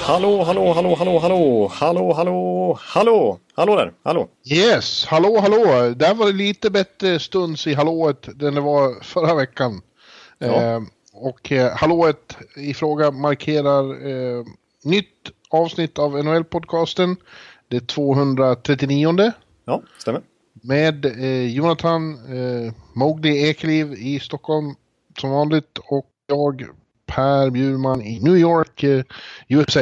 Hallå, hallå, hallå, hallå, hallå, hallå, hallå, hallå, hallå där, hallå. Yes, hallå, hallå. Där var det lite bättre stunds i hallået än det var förra veckan. Ja. Eh, och eh, hallået i fråga markerar eh, nytt avsnitt av NHL-podcasten. Det 239 Ja, stämmer. med eh, Jonathan eh, Mowgli Ekeliv i Stockholm som vanligt och jag Per Bjurman i New York, eh, USA.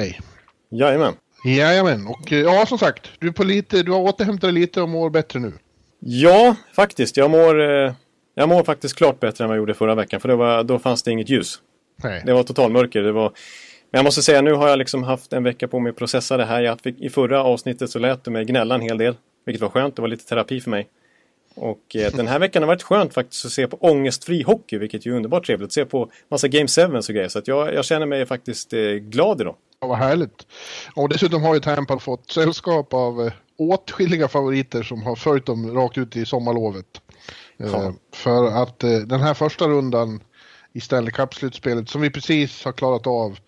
Jajamän. Jajamän, och eh, ja som sagt, du, på lite, du har återhämtat dig lite och mår bättre nu. Ja, faktiskt. Jag mår, eh, jag mår faktiskt klart bättre än vad jag gjorde förra veckan. För det var, då fanns det inget ljus. Nej. Det var totalmörker. Det var... Men jag måste säga, nu har jag liksom haft en vecka på mig att processa det här. Jag fick, I förra avsnittet så lät du mig gnälla en hel del. Vilket var skönt. Det var lite terapi för mig. Och eh, den här veckan har varit skönt faktiskt att se på ångestfri hockey. Vilket ju är underbart trevligt. Se på massa Game 7 och grejer. Så att jag, jag känner mig faktiskt eh, glad idag. Ja, vad härligt. Och dessutom har ju Tampa fått sällskap av eh, åtskilliga favoriter som har följt dem rakt ut i sommarlovet. Eh, Ja. för att eh, den här första rundan i Stanley Cup-slutspelet som vi precis har klarat av.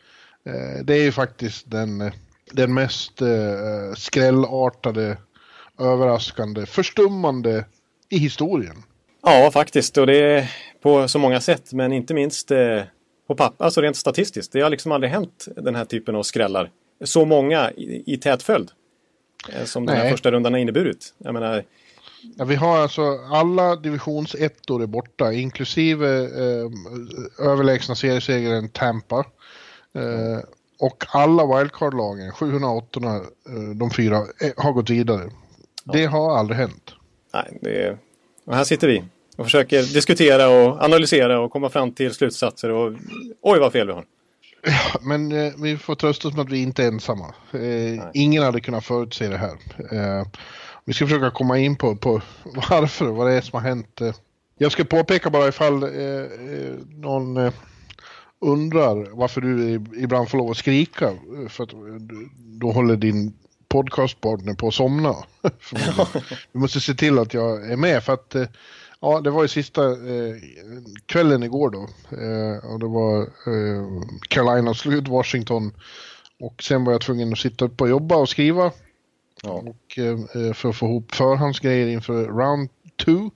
Eh, det är ju faktiskt den, den mest skrällartade, överraskande, förstummande i historien. Ja, faktiskt. Och det är på så många sätt. Men inte minst eh, på papper, alltså rent statistiskt. Det har liksom aldrig hänt den här typen av skrällar. Så många i, i tät följd. Eh, som den här Nej. första rundan har inneburit. Jag menar, Ja, vi har alltså alla divisionsettor är borta, inklusive eh, överlägsna seriesegraren Tampa. Eh, och alla wildcard-lagen, 708, eh, de fyra, eh, har gått vidare. Det har aldrig hänt. Nej, det. Och här sitter vi och försöker diskutera och analysera och komma fram till slutsatser. Och oj, vad fel vi har. Men eh, vi får trösta oss med att vi inte är ensamma. Eh, ingen hade kunnat förutse det här. Eh, vi ska försöka komma in på, på varför vad det är som har hänt. Eh, jag ska påpeka bara ifall eh, eh, någon undrar varför du ibland får lov att skrika. För att du- då håller din podcastpartner på att somna. Du måste se till att jag är med för att eh, Ja, det var ju sista eh, kvällen igår då. Eh, och det var eh, Carolina slog ut Washington. Och sen var jag tvungen att sitta upp och jobba och skriva. Ja. Och, eh, för att få ihop förhandsgrejer inför round two.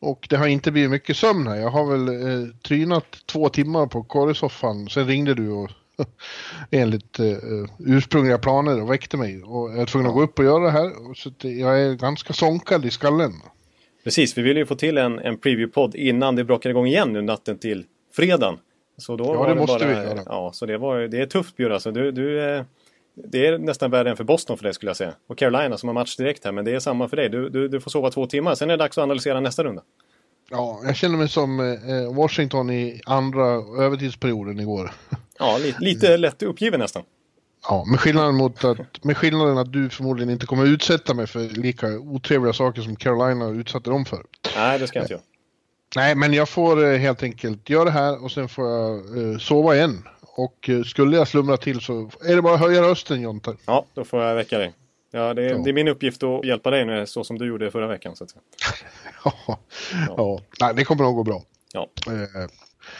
Och det har inte blivit mycket sömn här. Jag har väl eh, trynat två timmar på korrespondenssoffan. Sen ringde du och enligt eh, ursprungliga planer och väckte mig. Och jag är tvungen att gå upp och göra det här. Så jag är ganska sonkad i skallen. Precis, vi ville ju få till en, en preview-podd innan det brakade igång igen nu natten till fredagen. Så då Ja, det det måste bara, vi göra. Ja, så det, var, det är tufft Bjurre. Alltså, du, du, eh, det är nästan värre än för Boston för det skulle jag säga. Och Carolina som har match direkt här, men det är samma för dig. Du, du, du får sova två timmar, sen är det dags att analysera nästa runda. Ja, jag känner mig som eh, Washington i andra övertidsperioden igår. Ja, lite, lite lätt uppgiven nästan. Ja, med skillnaden, mot att, med skillnaden att du förmodligen inte kommer utsätta mig för lika otrevliga saker som Carolina utsatte dem för. Nej, det ska jag inte göra. Nej, men jag får eh, helt enkelt göra det här och sen får jag eh, sova igen. Och eh, skulle jag slumra till så är det bara att höja rösten Jonte. Ja, då får jag väcka dig. Ja, det, är, Ja. det är min uppgift att hjälpa dig nu, så som du gjorde förra veckan. Så att säga. Ja, ja. Nej, det kommer nog gå bra. Ja. Eh,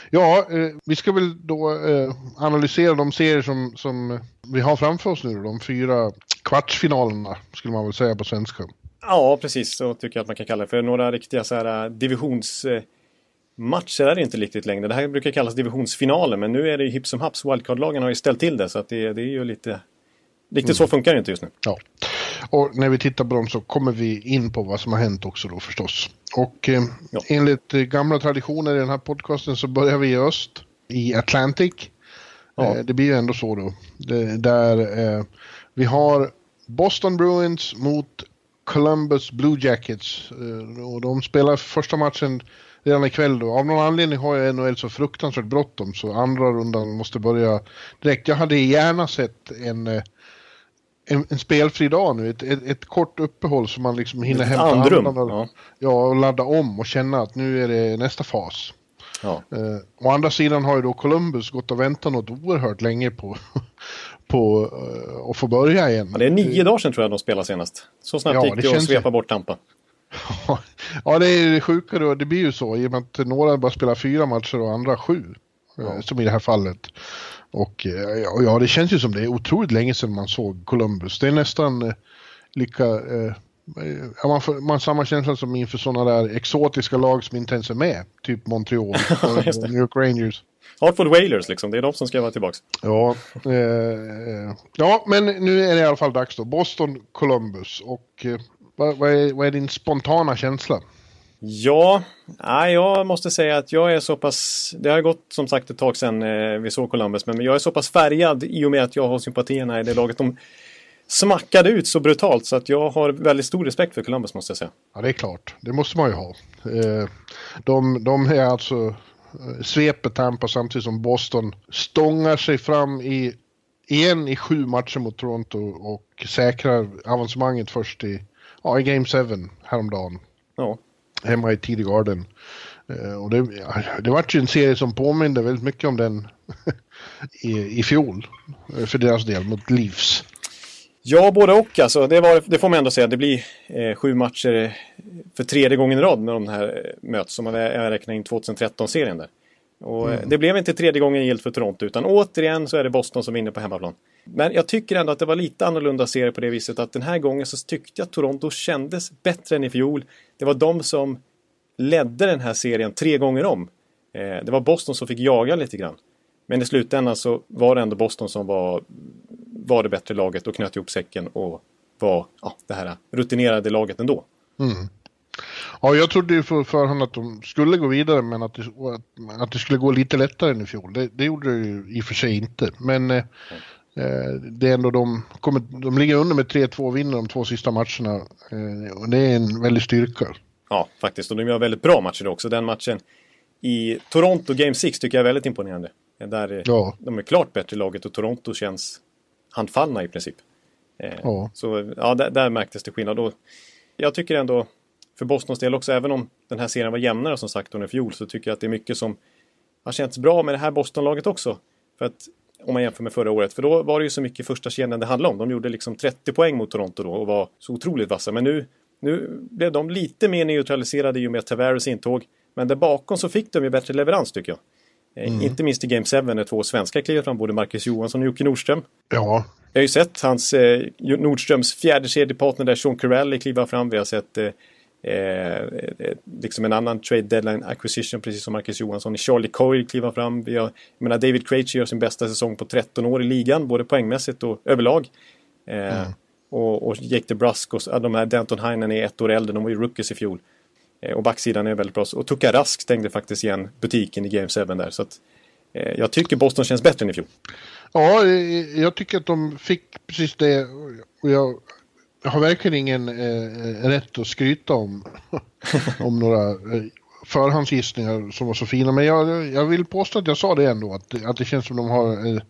ja, eh, vi ska väl då eh, analysera de serier som, som eh, vi har framför oss nu. De fyra kvartsfinalerna skulle man väl säga på svenska. Ja, precis. Så tycker jag att man kan kalla det. För några riktiga så här, eh, divisionsmatcher är det inte riktigt längre. Det här brukar kallas divisionsfinaler, men nu är det ju hipp som haps. Wildcard-lagen har ju ställt till det, så att det, det är ju lite... Riktigt så funkar det inte just nu. Ja. Och när vi tittar på dem så kommer vi in på vad som har hänt också då förstås. Och eh, Ja. enligt eh, gamla traditioner i den här podcasten så börjar vi i öst, i Atlantic. Ja. Eh, det blir ju ändå så då. Det, där eh, vi har Boston Bruins mot Columbus Blue Jackets. Eh, och de spelar första matchen redan ikväll då. Av någon anledning har jag NHL så fruktansvärt bråttom så andra rundan måste börja direkt. Jag hade gärna sett en, eh, en, en spelfri dag nu, ett, ett, ett, kort uppehåll så man liksom hinner hämta andrum. Och, ja. ja, och ladda om och känna att nu är det nästa fas. Ja. Eh, å andra sidan har ju då Columbus gått och väntat något oerhört länge på, på uh, att få börja igen. Ja, det är nio dagar sedan tror jag de spelade senast. Så snabbt ja, gick det, det att svepa bort Tampa. ja, det är det sjuka då. Det blir ju så i och med att några bara spelar fyra matcher och andra sju. Ja. Eh, som i det här fallet. Och ja, det känns ju som det är otroligt länge sedan man såg Columbus. Det är nästan lika... Eh, Ja, man, får, man har samma känsla som inför sådana där exotiska lag som inte ens är med. Typ Montreal och New York Rangers. Hartford Whalers liksom, det är de som ska vara tillbaka. Ja, eh, ja, men nu är det i alla fall dags då. Boston, Columbus och eh, vad, vad, är, vad är din spontana känsla? Ja, jag måste säga att jag är så pass... Det har gått som sagt ett tag sedan eh, vi såg Columbus, men jag är så pass färgad i och med att jag har sympatierna i det laget. De, smackade ut så brutalt så att jag har väldigt stor respekt för Columbus måste jag säga. Ja, det är klart. Det måste man ju ha. Eh, de, de är alltså eh, sveper Tampa samtidigt som Boston stångar sig fram i, igen i sju matcher mot Toronto och säkrar avancemanget först i, ja, i Game 7 häromdagen. Ja. Hemma i TD Garden. Eh, och det, det var ju en serie som påminde väldigt mycket om den i, i fjol. Eh, för deras del mot Leafs. Ja, både och alltså. Det, var, det får man ändå säga. Det blir eh, sju matcher eh, för tredje gången i rad när de här möts. Om man räknar in 2013-serien där. Och mm. Det blev inte tredje gången gilt för Toronto utan återigen så är det Boston som vinner på hemmaplan. Men jag tycker ändå att det var lite annorlunda serie på det viset att den här gången så tyckte jag att Toronto kändes bättre än i fjol. Det var de som ledde den här serien tre gånger om. Eh, det var Boston som fick jaga lite grann. Men i slutändan så var det ändå Boston som var var det bättre laget och knöt ihop säcken och var ja, det här rutinerade laget ändå. Mm. Ja, jag trodde ju för förhand att de skulle gå vidare men att det, att det skulle gå lite lättare än i fjol. Det, det gjorde det ju i och för sig inte. Men eh, eh det är ändå de, kommer, de ligger under med 3-2 och vinner de två sista matcherna. Eh, och det är en väldig styrka. Ja, faktiskt. Och de gör väldigt bra matcher också. Den matchen i Toronto Game 6 tycker jag är väldigt imponerande. Där ja. De är klart bättre laget och Toronto känns handfallna i princip. Eh, ja. Så ja, där, där märktes det skillnad. Och jag tycker ändå, för Bostons del också, även om den här serien var jämnare som sagt under fjol, så tycker jag att det är mycket som har känts bra med det här Bostonlaget också. För att om man jämför med förra året, för då var det ju så mycket första kedjan det handlade om. De gjorde liksom 30 poäng mot Toronto då och var så otroligt vassa. Men nu, nu blev de lite mer neutraliserade i och med Tavares intåg. Men där bakom så fick de ju bättre leverans tycker jag. Eh, mm. Inte minst i Game 7 när två svenskar kliver fram, både Marcus Johansson och Jocke Nordström. Ja. Jag har ju sett hans eh, Nordströms fjärde kedjepartner där, Sean Corelli, kliva fram. Vi har sett eh, eh, eh, liksom en annan trade deadline acquisition, precis som Marcus Johansson. Charlie Coyle kliva fram. Vi har, jag menar, David Krejci gör sin bästa säsong på 13 år i ligan, både poängmässigt och överlag. Eh, mm. och, och Jake DeBrusk och de här Denton Heinen är ett år äldre, de var ju rookies i fjol. Eh, och backsidan är väldigt bra. Och Tuka Rask stängde faktiskt igen butiken i Game 7 där. Så att, eh, jag tycker Boston känns bättre än i fjol. Ja, jag tycker att de fick precis det. Och jag har verkligen ingen eh, rätt att skryta om, om några eh, förhandsgissningar som var så fina. Men jag, jag vill påstå att jag sa det ändå. Att, att det känns som de har eh,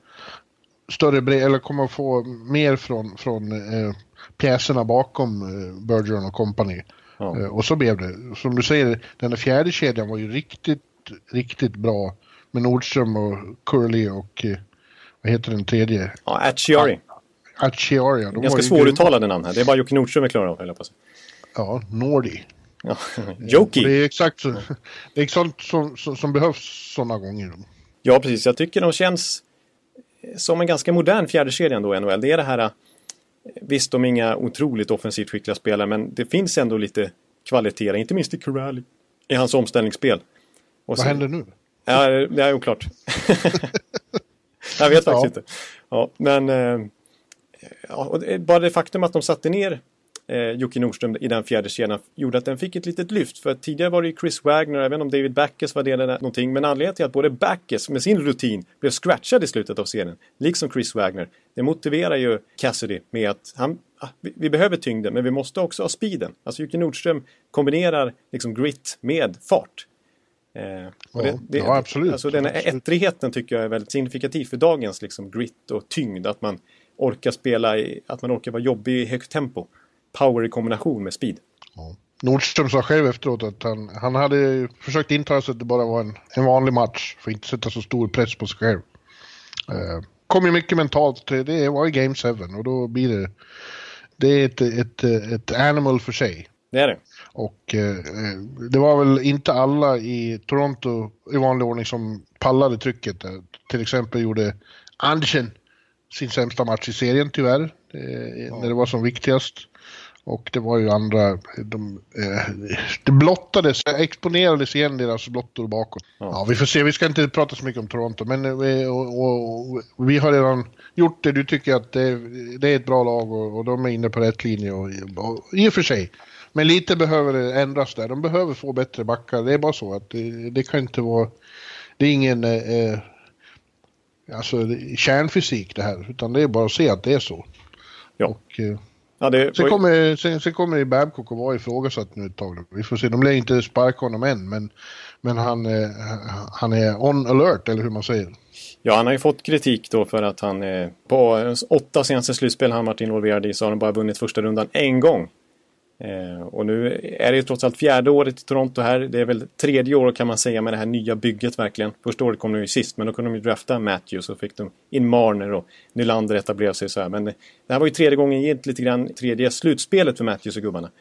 större bredd, eller kommer att få mer från, från eh, pjäserna bakom eh, Bergeron och company. Ja. Eh, och så blev det. Som du säger, den där fjärde kedjan var ju riktigt, riktigt bra. Med Nordström och Curly och eh, vad heter den tredje? Ja, Achiari. Achiari, ja. Ganska svåruttalade namn här. Det är bara Jocke Nordström är klar av, höll jag på sig. Ja, Nordi. Ja, Joki. Det är exakt så, det är exakt som, som, som behövs sådana gånger. Ja, precis. Jag tycker de känns som en ganska modern fjärdekedja ändå i NHL. Det är det här Visst, de är inga otroligt offensivt skickliga spelare, men det finns ändå lite kvaliteter, inte minst i Corrali, i hans omställningsspel. Och Vad händer nu? Ja, det är oklart. jag vet faktiskt ja. inte. Ja, men ja, bara det faktum att de satte ner eh, Jocke Nordström i den fjärde kedjan gjorde att den fick ett litet lyft. För tidigare var det ju Chris Wagner, inte om David Backes var det eller någonting. Men anledningen till att både Backes med sin rutin blev scratchad i slutet av serien, liksom Chris Wagner, det motiverar ju Cassidy med att han, ah, vi, behöver tyngden men vi måste också ha speeden. Alltså Jocke Nordström kombinerar liksom grit med fart. Eh, och det, det, ja, absolut. Alltså den här ettrigheten tycker jag är väldigt signifikativ för dagens liksom, grit och tyngd. Att man orkar spela, i, att man orkar vara jobbig i högt tempo. Power i kombination med speed. Ja. Nordström sa själv efteråt att han, han hade försökt intala sig att det bara var en, en vanlig match för att inte sätta så stor press på sig själv. Eh, kom ju mycket mentalt, det var i Game 7 och då blir det... Det är ett, ett, ett animal för sig. Det är det. Och eh, det var väl inte alla i Toronto i vanlig ordning som pallade trycket. Till exempel gjorde Andersen sin sämsta match i serien tyvärr, eh, ja. när det var som viktigast. Och det var ju andra, de, eh, det blottades, exponerades igen deras blottor bakåt. Ja. ja. vi får se, vi ska inte prata så mycket om Toronto, men vi, eh, och, och, och, vi har redan gjort det. Du tycker att det, det är ett bra lag och, och, de är inne på rätt linje och, och, i och för sig. Men lite behöver det ändras där. De behöver få bättre backar. Det är bara så att det, det kan inte vara... Det är ingen eh, alltså, kärnfysik det här, utan det är bara att se att det är så. Ja. Och, eh, Ja, det, sen, kommer, sen, sen kommer det Babcock att vara ifrågasatt nu ett tag. Vi får se, de lär inte sparka honom än, men, men han, han är on alert, eller hur man säger. Ja, han har ju fått kritik då för att han på åtta senaste slutspel han varit involverad i så har han bara vunnit första rundan en gång. Eh, och nu är det ju trots allt fjärde året i Toronto här. Det är väl tredje året kan man säga med det här nya bygget verkligen. Första året kom de ju sist men då kunde de ju drafta Matthews och fick de in Marner och Nylander etablerade sig så här. Men det här var ju tredje gången gillt lite grann tredje slutspelet för Matthews och gubbarna.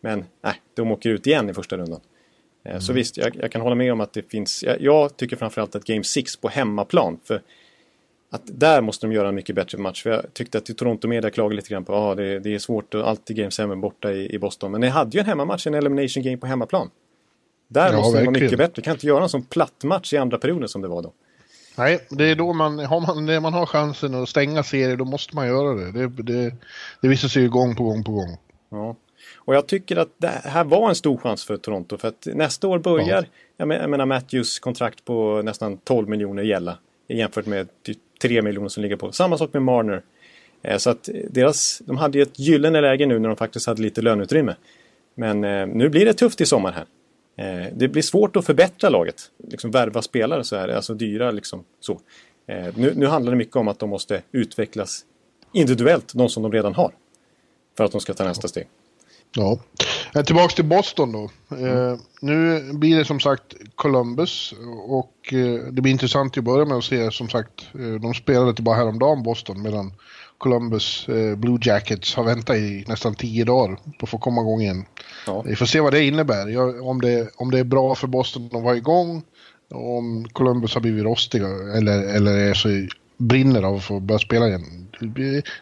Men nej, de åker ut igen i första rundan. Eh, mm. Så visst, jag, jag, kan hålla med om att det finns... Jag, jag tycker framförallt att Game 6 på hemmaplan. För att där måste de göra en mycket bättre match. För jag tyckte att Toronto Media klagade lite grann på att ah, det, det är svårt att alltid Game 7 borta i, i Boston. Men ni hade ju en hemmamatch, en elimination game på hemmaplan. Där ja, måste de vara mycket bättre. Kan inte göra en sån platt match i andra perioden som det var då. Nej, det är då man har, man, när man har chansen att stänga serier, då måste man göra det. Det, det, det visar sig ju gång på gång på gång. Ja. Och jag tycker att det här var en stor chans för Toronto. För att nästa år börjar, ja. jag menar Matthews kontrakt på nästan 12 miljoner gälla. Jämfört med typ 3 miljoner som ligger på. Samma sak med Marner. Eh, så att eh, deras, de hade ju ett gyllene läge nu när de faktiskt hade lite löneutrymme. Men eh, nu blir det tufft i sommar här. Det blir svårt att förbättra laget. Liksom värva spelare så här, alltså dyra liksom så. Nu, nu handlar det mycket om att de måste utvecklas individuellt, de som de redan har. För att de ska ta nästa steg. Ja. Tillbaks till Boston då. Mm. Eh, nu blir det som sagt Columbus och eh, det blir intressant att börja med att se som sagt. Eh, de spelade till bara häromdagen Boston medan Columbus eh, Blue Jackets har väntat i nästan tio dagar på att få komma igång igen. Ja. Vi får se vad det innebär. Jag, om, det, om det är bra för Boston att vara igång. Om Columbus har blivit rostiga eller, eller är så brinner av att få börja spela igen.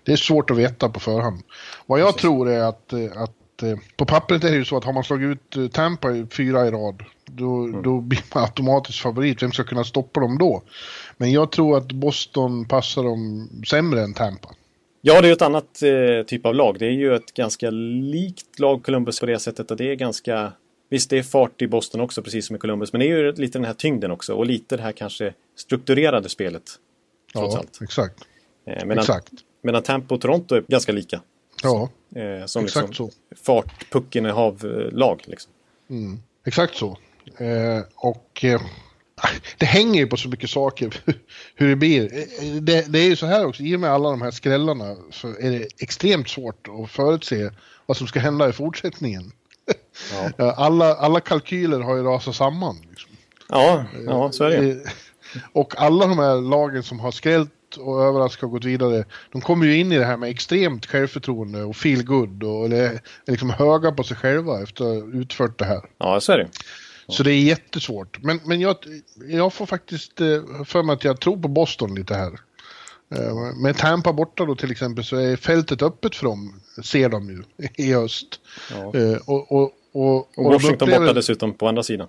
Det är svårt att veta på förhand. Vad jag Precis. tror är att, att eh, på pappret är det ju så att har man slagit ut eh, Tampa fyra i rad, då, mm. då blir man automatiskt favorit. Vem ska kunna stoppa dem då? Men jag tror att Boston passar dem sämre än Tampa. Ja, det är ju ett annat eh, typ av lag. Det är ju ett ganska likt lag Columbus på det sättet att det är ganska... Visst, det är fart i Boston också, precis som i Columbus, men det är ju lite den här tyngden också och lite det här kanske strukturerade spelet. Trots ja, allt. exakt. Eh, medan, exakt. medan Tampa och Toronto är ganska lika. Ja, eh, som exakt liksom så. Fart, pucken i havlag. Liksom. Mm, exakt så. Eh, och eh, det hänger ju på så mycket saker hur det blir. Eh, det, det, är ju så här också, i och med alla de här skrällarna så är det extremt svårt att förutse vad som ska hända i fortsättningen. Ja. Alla, alla kalkyler har ju rasat samman. Liksom. Ja, ja, så är det. Eh, och alla de här lagen som har skrällt och överraskat och gått vidare. De kommer ju in i det här med extremt självförtroende och feel good och eller, är liksom höga på sig själva efter utfört det här. Ja, så är det. Så det är jättesvårt. Men, men jag, jag får faktiskt eh, för mig att jag tror på Boston lite här. Eh, med Tampa borta då till exempel så är fältet öppet för dem, ser de ju i öst. Ja. Eh, och, och, och, och, Washington upplever, borta dessutom på andra sidan.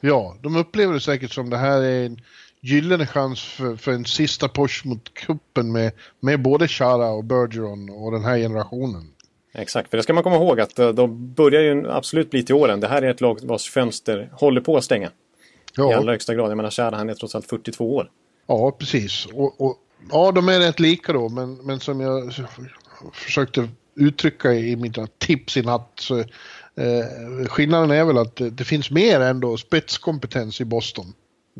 Ja, de upplever det säkert som det här är en gyllene chans för, för en sista push mot kuppen med, med både Chara och Bergeron och den här generationen. Exakt, för det ska man komma ihåg att eh, de börjar ju absolut bli till åren. Det här är ett lag vars fönster håller på att stänga. Ja. I allra högsta grad. Jag menar Chara han är trots allt 42 år. Ja, precis. Och, och, ja, de är rätt lika då, men, men som jag försökte uttrycka i mina tips i natt så Eh, skillnaden är väl att det finns mer ändå spetskompetens i Boston.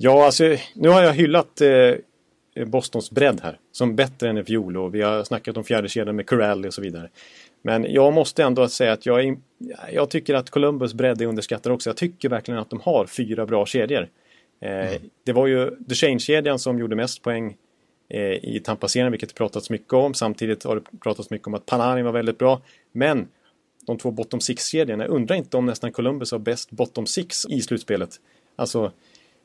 Ja, alltså nu har jag hyllat eh, Bostons bredd här som bättre än i fjol och vi har snackat om fjärde kedjan med Corral och så vidare. Men jag måste ändå säga att jag, är, jag tycker att Columbus bredd är underskattad också. Jag tycker verkligen att de har fyra bra kedjor. Eh, mm. Det var ju Duchene-kedjan som gjorde mest poäng eh, i Tampa-serien, vilket det pratats mycket om. Samtidigt har det pratats mycket om att Panarin var väldigt bra. Men de två bottom six-kedjorna, jag undrar inte om nästan Columbus har bäst bottom six i slutspelet. Alltså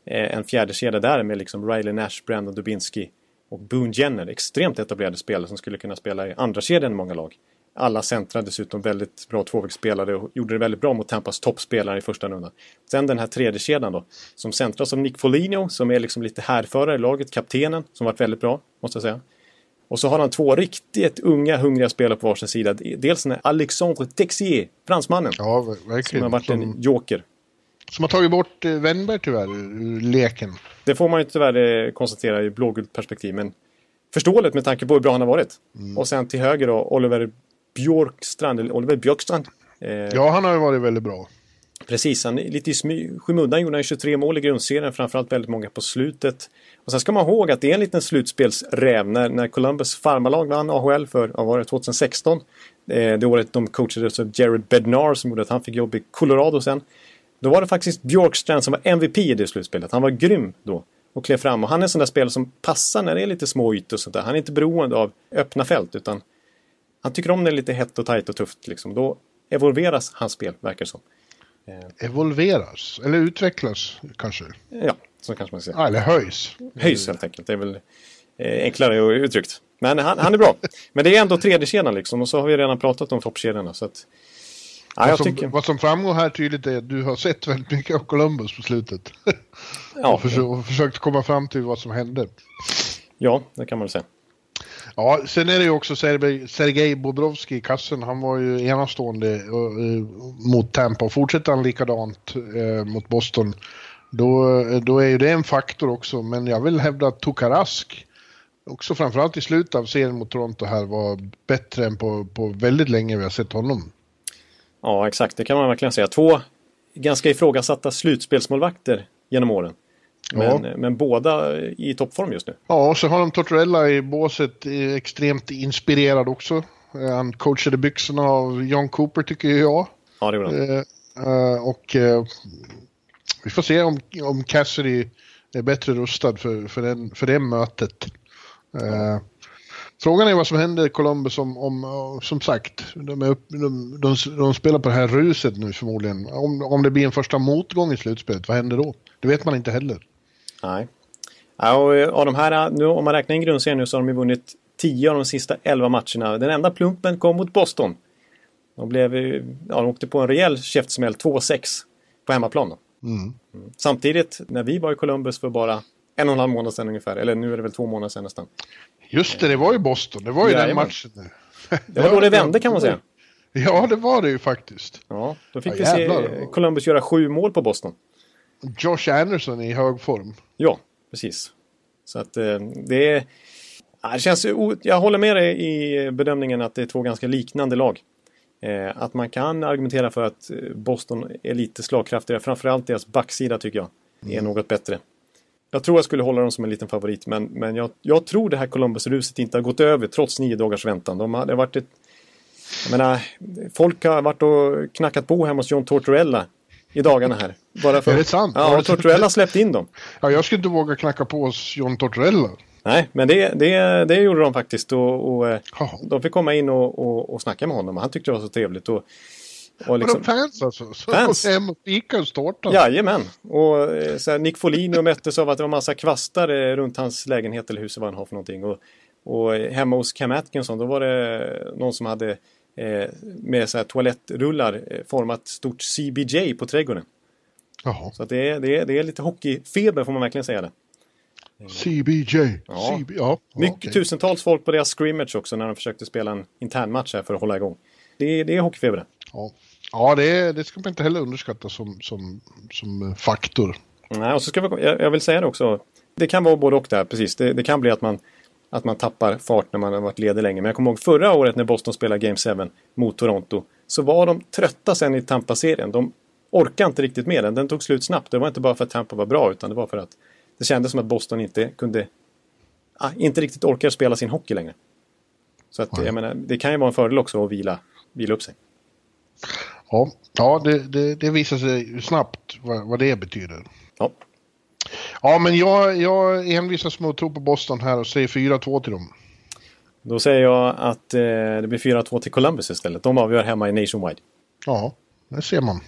en fjärde kedja där med liksom Riley Nash, Brandon Dubinsky och Boone Jenner. Extremt etablerade spelare som skulle kunna spela i andra kedjan i många lag. Alla centra dessutom väldigt bra tvåvägsspelare och gjorde det väldigt bra mot Tampas toppspelare i första rundan. Sen den här tredje kedjan då, som centras av Nick Foligno som är liksom lite härförare i laget, kaptenen, som varit väldigt bra, måste jag säga. Och så har han två riktigt unga, hungriga spelare på varsin sida. Dels den här Alexandre Texier, fransmannen. Ja, verkligen. Som har varit en joker. Som har tagit bort eh, Wennberg tyvärr ur leken. Det får man ju tyvärr eh, konstatera i blågult perspektiv. Men förståeligt med tanke på hur bra han har varit. Mm. Och sen till höger då Oliver Björkstrand, eller Oliver Björkstrand. Eh, ja, han har ju varit väldigt bra. Precis, han, lite i skymundan gjorde han 23 mål i grundserien, framförallt väldigt många på slutet. Och sen ska man ihåg att det är en liten slutspelsräv när, när Columbus farmarlag vann AHL för, vad var det, 2016. Eh, det året de coachades av Jared Bednar som gjorde att han fick jobb i Colorado sen. Då var det faktiskt Björkstrand som var MVP i det slutspelet. Han var grym då och klev fram. Och han är en sån där spelare som passar när det är lite små ytor och sånt där. Han är inte beroende av öppna fält utan han tycker om det lite hett och tajt och tufft. Liksom. Då evolveras hans spel, verkar det som. Eh. Evolveras? Eller utvecklas kanske? Ja, så kanske man säger. Ah, eller höjs. Höjs helt enkelt. Det är väl eh, enklare uttryckt. Men han, han, är bra. Men det är ändå tredje kedjan liksom. Och så har vi redan pratat om toppkedjorna. Så att, ja, vad, som, tycker... vad som framgår här tydligt är att du har sett väldigt mycket av Columbus på slutet. ja. och, försökt, och försökt komma fram till vad som hände. Ja, det kan man säga. Ja, sen är det ju också Sergej Bobrovski i kassen. Han var ju enastående uh, mot Tampa. Fortsätter han likadant uh, mot Boston, då, då är ju det en faktor också. Men jag vill hävda att Tokarask, också framförallt i slutet av serien mot Toronto här, var bättre än på, på väldigt länge vi har sett honom. Ja, exakt. Det kan man verkligen säga. Två ganska ifrågasatta slutspelsmålvakter genom åren. Men, ja. men båda i toppform just nu. Ja, och så har de Tortorella i båset extremt inspirerad också. Han coachade byxorna av John Cooper tycker jag. Ja, det gjorde han. Eh, eh, och eh, vi får se om, om Cassidy är bättre rustad för, för, den, för det mötet. Eh, frågan är vad som händer i Columbus om, om som sagt, de, är upp, de, de, de, spelar på det här ruset nu förmodligen. Om, om det blir en första motgång i slutspelet, vad händer då? Det vet man inte heller. Nej. Ja, och eh, av de här, nu, om man räknar in grundserien nu så har de ju vunnit 10 av de sista 11 matcherna. Den enda plumpen kom mot Boston. De, blev, ja, de åkte på en rejäl käftsmäll, 2-6 på hemmaplan. Mm. Mm. Samtidigt, när vi var i Columbus för bara en och en halv månad sedan ungefär, eller nu är det väl två månader sedan nästan. Just det, det var ju Boston, det var ju ja, den matchen. Det var då det vände kan man säga. Ja, det var det ju faktiskt. Ja, då fick ja, vi se Columbus göra sju mål på Boston. Josh Anderson i hög form. Ja, precis. Så att eh, det är... Det känns, jag håller med dig i bedömningen att det är två ganska liknande lag. Eh, att man kan argumentera för att eh, Boston är lite slagkraftigare. Framförallt deras backsida tycker jag är mm. något bättre. Jag tror jag skulle hålla dem som en liten favorit men, men jag, jag tror det här Columbus-ruset inte har gått över trots nio dagars väntan. De har varit ett, jag menar, folk har varit och knackat på hemma hos John Tortorella i dagarna här. Bara för, är det sant? Ja, och Tortorella släppte in dem. Ja, jag skulle inte våga knacka på hos John Tortorella. Nej, men det, det, det gjorde de faktiskt. Och, och de fick komma in och, och, och snacka med honom. Han tyckte det var så trevligt. Och, och liksom, Vadå fans alltså? Så fans? hem och fika och tårta? Jajamän. Och eh, så här, Nick Folino möttes av att det var massa kvastar eh, runt hans lägenhet eller hus vad han har för någonting. Och, och hemma hos Cam Atkinson då var det någon som hade eh, med så här toalettrullar eh, format stort CBJ på trädgården. Jaha. Så det, är, det, är, det är lite hockeyfeber får man verkligen säga det. CBJ. Ja. CB, ja. Mycket okay. tusentals folk på deras scrimmage också när de försökte spela en intern match här för att hålla igång. Det, det är hockeyfeber. Ja, ja det, det ska man inte heller underskatta som, som, som faktor. Nej, och så ska vi, jag, jag vill säga det också. Det kan vara både och där, precis. Det, det kan bli att man att man tappar fart när man har varit ledig länge. Men jag kommer ihåg förra året när Boston spelade Game 7 mot Toronto. så var de trötta sen i Tampa-serien. De orkade inte riktigt med den. Den tog slut snabbt. Det var inte bara för att Tampa var bra utan det var för att det kändes som att Boston inte kunde ah, inte riktigt orkar spela sin hockey längre. Så att, jag menar, det kan ju vara en fördel också att vila, vila upp sig. Ja, ja det, det, det visar sig snabbt vad, vad det betyder. Ja. Ja, men jag, jag envisas med att tro på Boston här och säger 4-2 till dem. Då säger jag att eh, det blir 4-2 till Columbus istället. De avgör hemma i Nationwide. Ja, det ser man.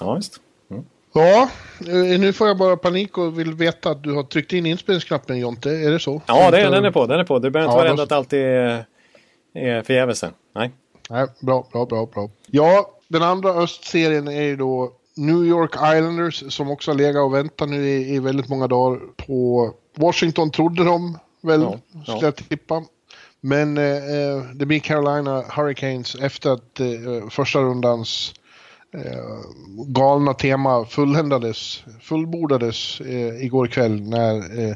Ja, just. Mm. Ja, eh, nu får jag bara panik och vill veta att du har tryckt in inspelningsknappen Jonte. Är det så? Ja, det, den är på. Den är på. Det behöver inte ja, vara rädd att allt är, är förgäves. Nej. Nej, bra, bra, bra, bra. Ja, den andra östserien är ju då New York Islanders som också har legat och väntat nu i, i väldigt många dagar på Washington trodde de väl, ja, skulle ja. jag tippa. Men eh, eh, det blir Carolina Hurricanes efter att eh, första rundans eh, galna tema fulländades, fullbordades eh, igår kväll när eh,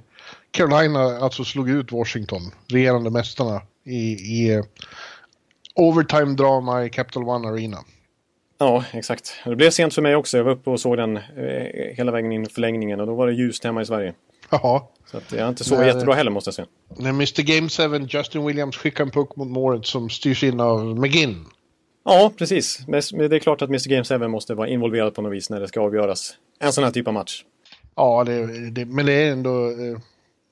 Carolina alltså slog ut Washington, regerande mästarna i, i eh, overtime-drama i Capital One Arena. Ja, exakt. Det blev sent för mig också. Jag var uppe och såg den eh, hela vägen in i förlängningen och då var det ljust hemma i Sverige. Ja. Så att jag inte sovit jättebra heller måste jag säga. När Mr Game 7, Justin Williams skickar en puck mot målet som styrs in av McGinn. Ja, precis. Men det är klart att Mr Game 7 måste vara involverad på något vis när det ska avgöras. En sån här typ av match. Ja, det, det, men det är ändå... Eh,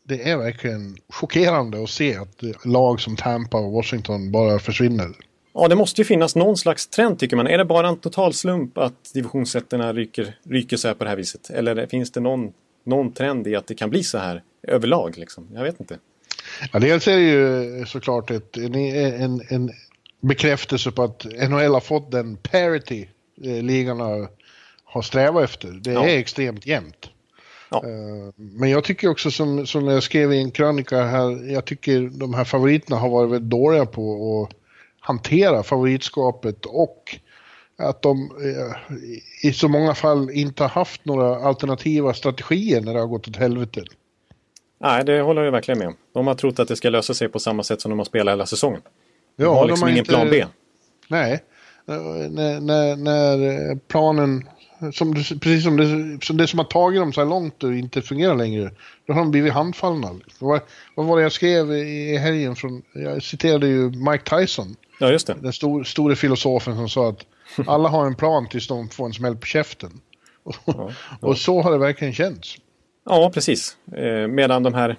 det är verkligen chockerande att se att lag som Tampa och Washington bara försvinner. Ja, det måste ju finnas någon slags trend tycker man. Är det bara en total slump att divisionssätterna ryker, ryker så här på det här viset? Eller finns det någon, någon trend i att det kan bli så här överlag? Liksom? Jag vet inte. Ja, dels är det ju såklart ett, en, en, en bekräftelse på att NHL har fått den parity eh, ligan har, har strävat efter. Det ja. är extremt jämnt. Ja. Eh, men jag tycker också som, som jag skrev i en krönika här, jag tycker de här favoriterna har varit väldigt dåliga på att hantera favoritskapet och att de eh, i så många fall inte har haft några alternativa strategier när det har gått åt helvete. Nej, det håller jag verkligen med om. De har trott att det ska lösa sig på samma sätt som de har spelat hela säsongen. De ja, har liksom de har ingen inte... plan B. Nej, när, när, när planen, som, precis som det, som det som har tagit dem så här långt och inte fungerar längre, då har de blivit handfallna. Vad, vad var det jag skrev i helgen? Från, jag citerade ju Mike Tyson. Ja, just det. Den stor, store filosofen som sa att alla har en plan tills de får en smäll på käften. Ja, ja. och så har det verkligen känts. Ja, precis. Eh, medan de här,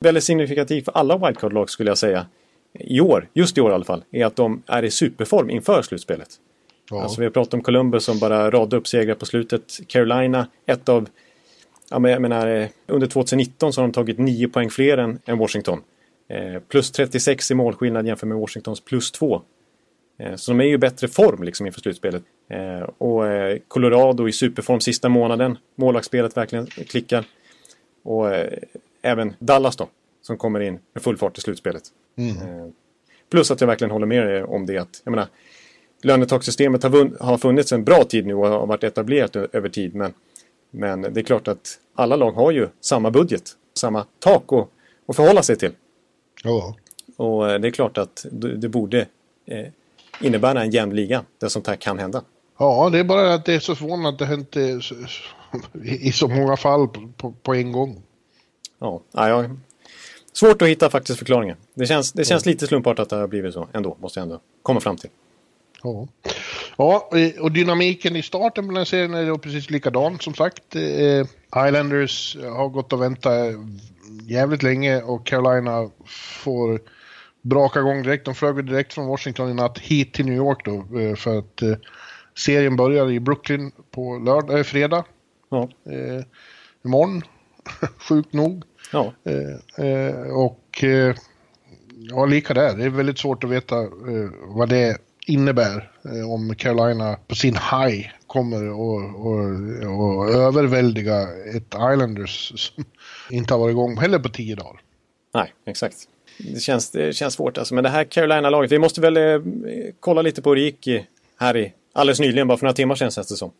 väldigt signifikativt för alla wildcard-lag skulle jag säga, i år, just i år i alla fall, är att de är i superform inför slutspelet. Ja. Alltså vi har pratat om Columbus som bara radade upp segrar på slutet. Carolina, ett av, ja men jag menar, eh, under 2019 så har de tagit nio poäng fler än, än Washington. Eh, plus 36 i målskillnad jämfört med Washingtons plus 2. Eh, så de är ju i bättre form liksom inför slutspelet. Eh, och Colorado i superform sista månaden. Målvaktsspelet verkligen klickar. Och även Dallas då, som kommer in med full fart i slutspelet. Mm. Plus att jag verkligen håller med er om det att, jag menar, lönetakssystemet har, har funnits en bra tid nu och har varit etablerat över tid. Men, men det är klart att alla lag har ju samma budget, samma tak att, att förhålla sig till. Ja. Och eh, det är klart att det borde eh, innebära en jämn liga där sånt här kan hända. Ja, det är bara att det är så förvånande att det hänt i så många fall på, en gång. Ja, ja, svårt att hitta faktiskt förklaringen. Det känns, det känns ja. lite slumpartat att det har blivit så ändå, måste jag ändå komma fram till. Ja. ja, och dynamiken i starten på den serien är då precis likadan som sagt. Eh, Islanders har gått och väntat jävligt länge och Carolina får braka igång direkt. De flög direkt från Washington i natt hit till New York då eh, för att eh, serien börjar i Brooklyn på lördag, äh, fredag. Ja. Eh, imorgon, sjukt nog. Ja. Eh, eh, och eh, ja, lika där. Det är väldigt svårt att veta eh, vad det innebär om Carolina på sin high kommer och, och, och överväldiga ett Islanders som inte har varit igång heller på tio dagar. Nej, exakt. Det känns, det känns svårt alltså. Men det här Carolina-laget, vi måste väl eh, kolla lite på hur det gick i, här i, alldeles nyligen, bara för några timmar sedan känns det som.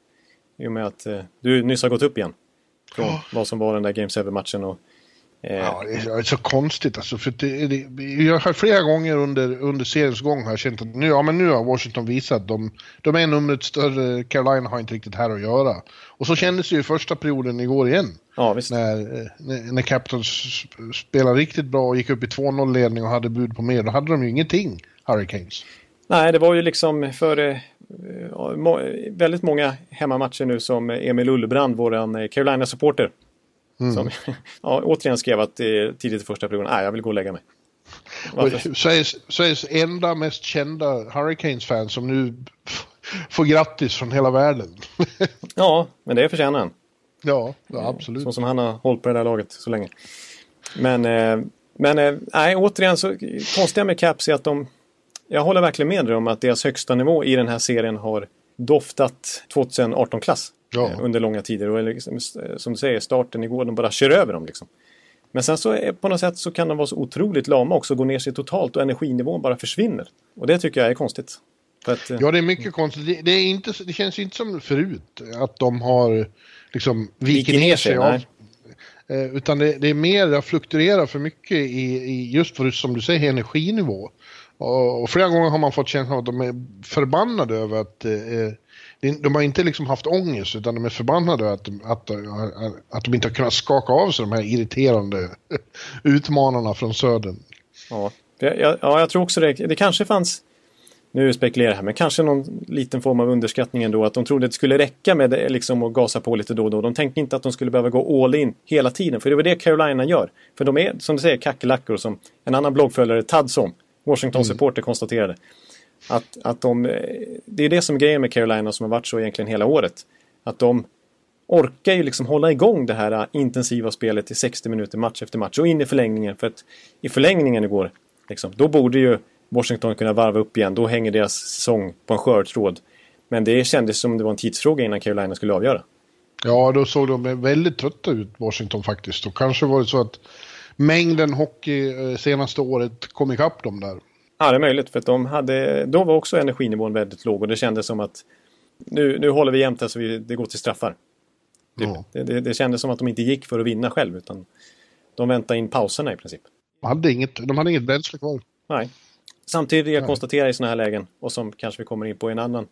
I och med att eh, du nyss har gått upp igen. Från oh. vad som var den där Game 7-matchen. Och ja, det är så konstigt alltså. För det, det, jag har flera gånger under, under seriens gång har jag känt att nu, ja, men nu har Washington visat att de, de är numret större, Carolina har inte riktigt här att göra. Och så kändes det ju första perioden igår igen. Ja, visst. När, när, när Capitals spelade riktigt bra och gick upp i 2-0-ledning och hade bud på mer, då hade de ju ingenting, Hurricanes. Nej, det var ju liksom för eh, väldigt många hemmamatcher nu som Emil Ullbrand, våran Carolina-supporter, Mm. Som ja, återigen skrev att tidigt i första perioden, nej jag vill gå och lägga mig. Sveriges, Sveriges enda mest kända Hurricanes-fan som nu får grattis från hela världen. ja, men det förtjänar han. Ja, ja, absolut. Så som han har hållit på det där laget så länge. Men, eh, men eh, nej, återigen så konstiga med Caps är att de... Jag håller verkligen med dig om att deras högsta nivå i den här serien har doftat 2018-klass ja. Eh, under långa tider. Och liksom, eh, som du säger, starten igår, de bara kör över dem. Liksom. Men sen så är, på något sätt så kan de vara så otroligt lama också, gå ner sig totalt och energinivån bara försvinner. Och det tycker jag är konstigt. Att, eh, ja, det är mycket konstigt. Det, det, är inte, det känns inte som förut att de har liksom vikit ner sig. Av, utan det, det, är mer, det har fluktuerat för mycket i, i just för, som du säger, energinivå. Och, och flera gånger har man fått känslan av att de är förbannade över att eh, de har inte liksom haft ångest utan de är förbannade att, att, att de inte har kunnat skaka av sig de här irriterande utmanarna från södern. Ja, jag, ja, jag tror också det. Det kanske fanns, nu spekulerar jag här, men kanske någon liten form av underskattning ändå. Att de trodde att det skulle räcka med liksom att gasa på lite då och då. De tänkte inte att de skulle behöva gå all in hela tiden. För det var det Carolina gör. För de är, som du säger, kackerlackor som en annan bloggföljare, Tadson, Washington-supporter, mm. konstaterade. Att, att de, det är det som är grejen med Carolina som har varit så egentligen hela året. Att de orkar ju liksom hålla igång det här äh, intensiva spelet i 60 minuter match efter match och in i förlängningen. För att i förlängningen igår, liksom, då borde ju Washington kunna varva upp igen. Då hänger deras säsong på en skör tråd. Men det kändes som det var en tidsfråga innan Carolina skulle avgöra. Ja, då såg de väldigt trötta ut, Washington faktiskt. Och kanske var det så att mängden hockey eh, senaste året kom ikapp dem där. Ja, det är möjligt. För att de hade, då var också energinnivån väldigt låg och det kändes som att nu, nu håller vi jämnt här så vi, det går till straffar. Typ. Ja. Det, det, det kändes som att de inte gick för att vinna själv utan de väntade in pauserna i princip. De hade inget, de hade inget bränsle kvar. Nej. Samtidigt jag konstaterar i sådana här lägen och som kanske vi kommer in på i en annan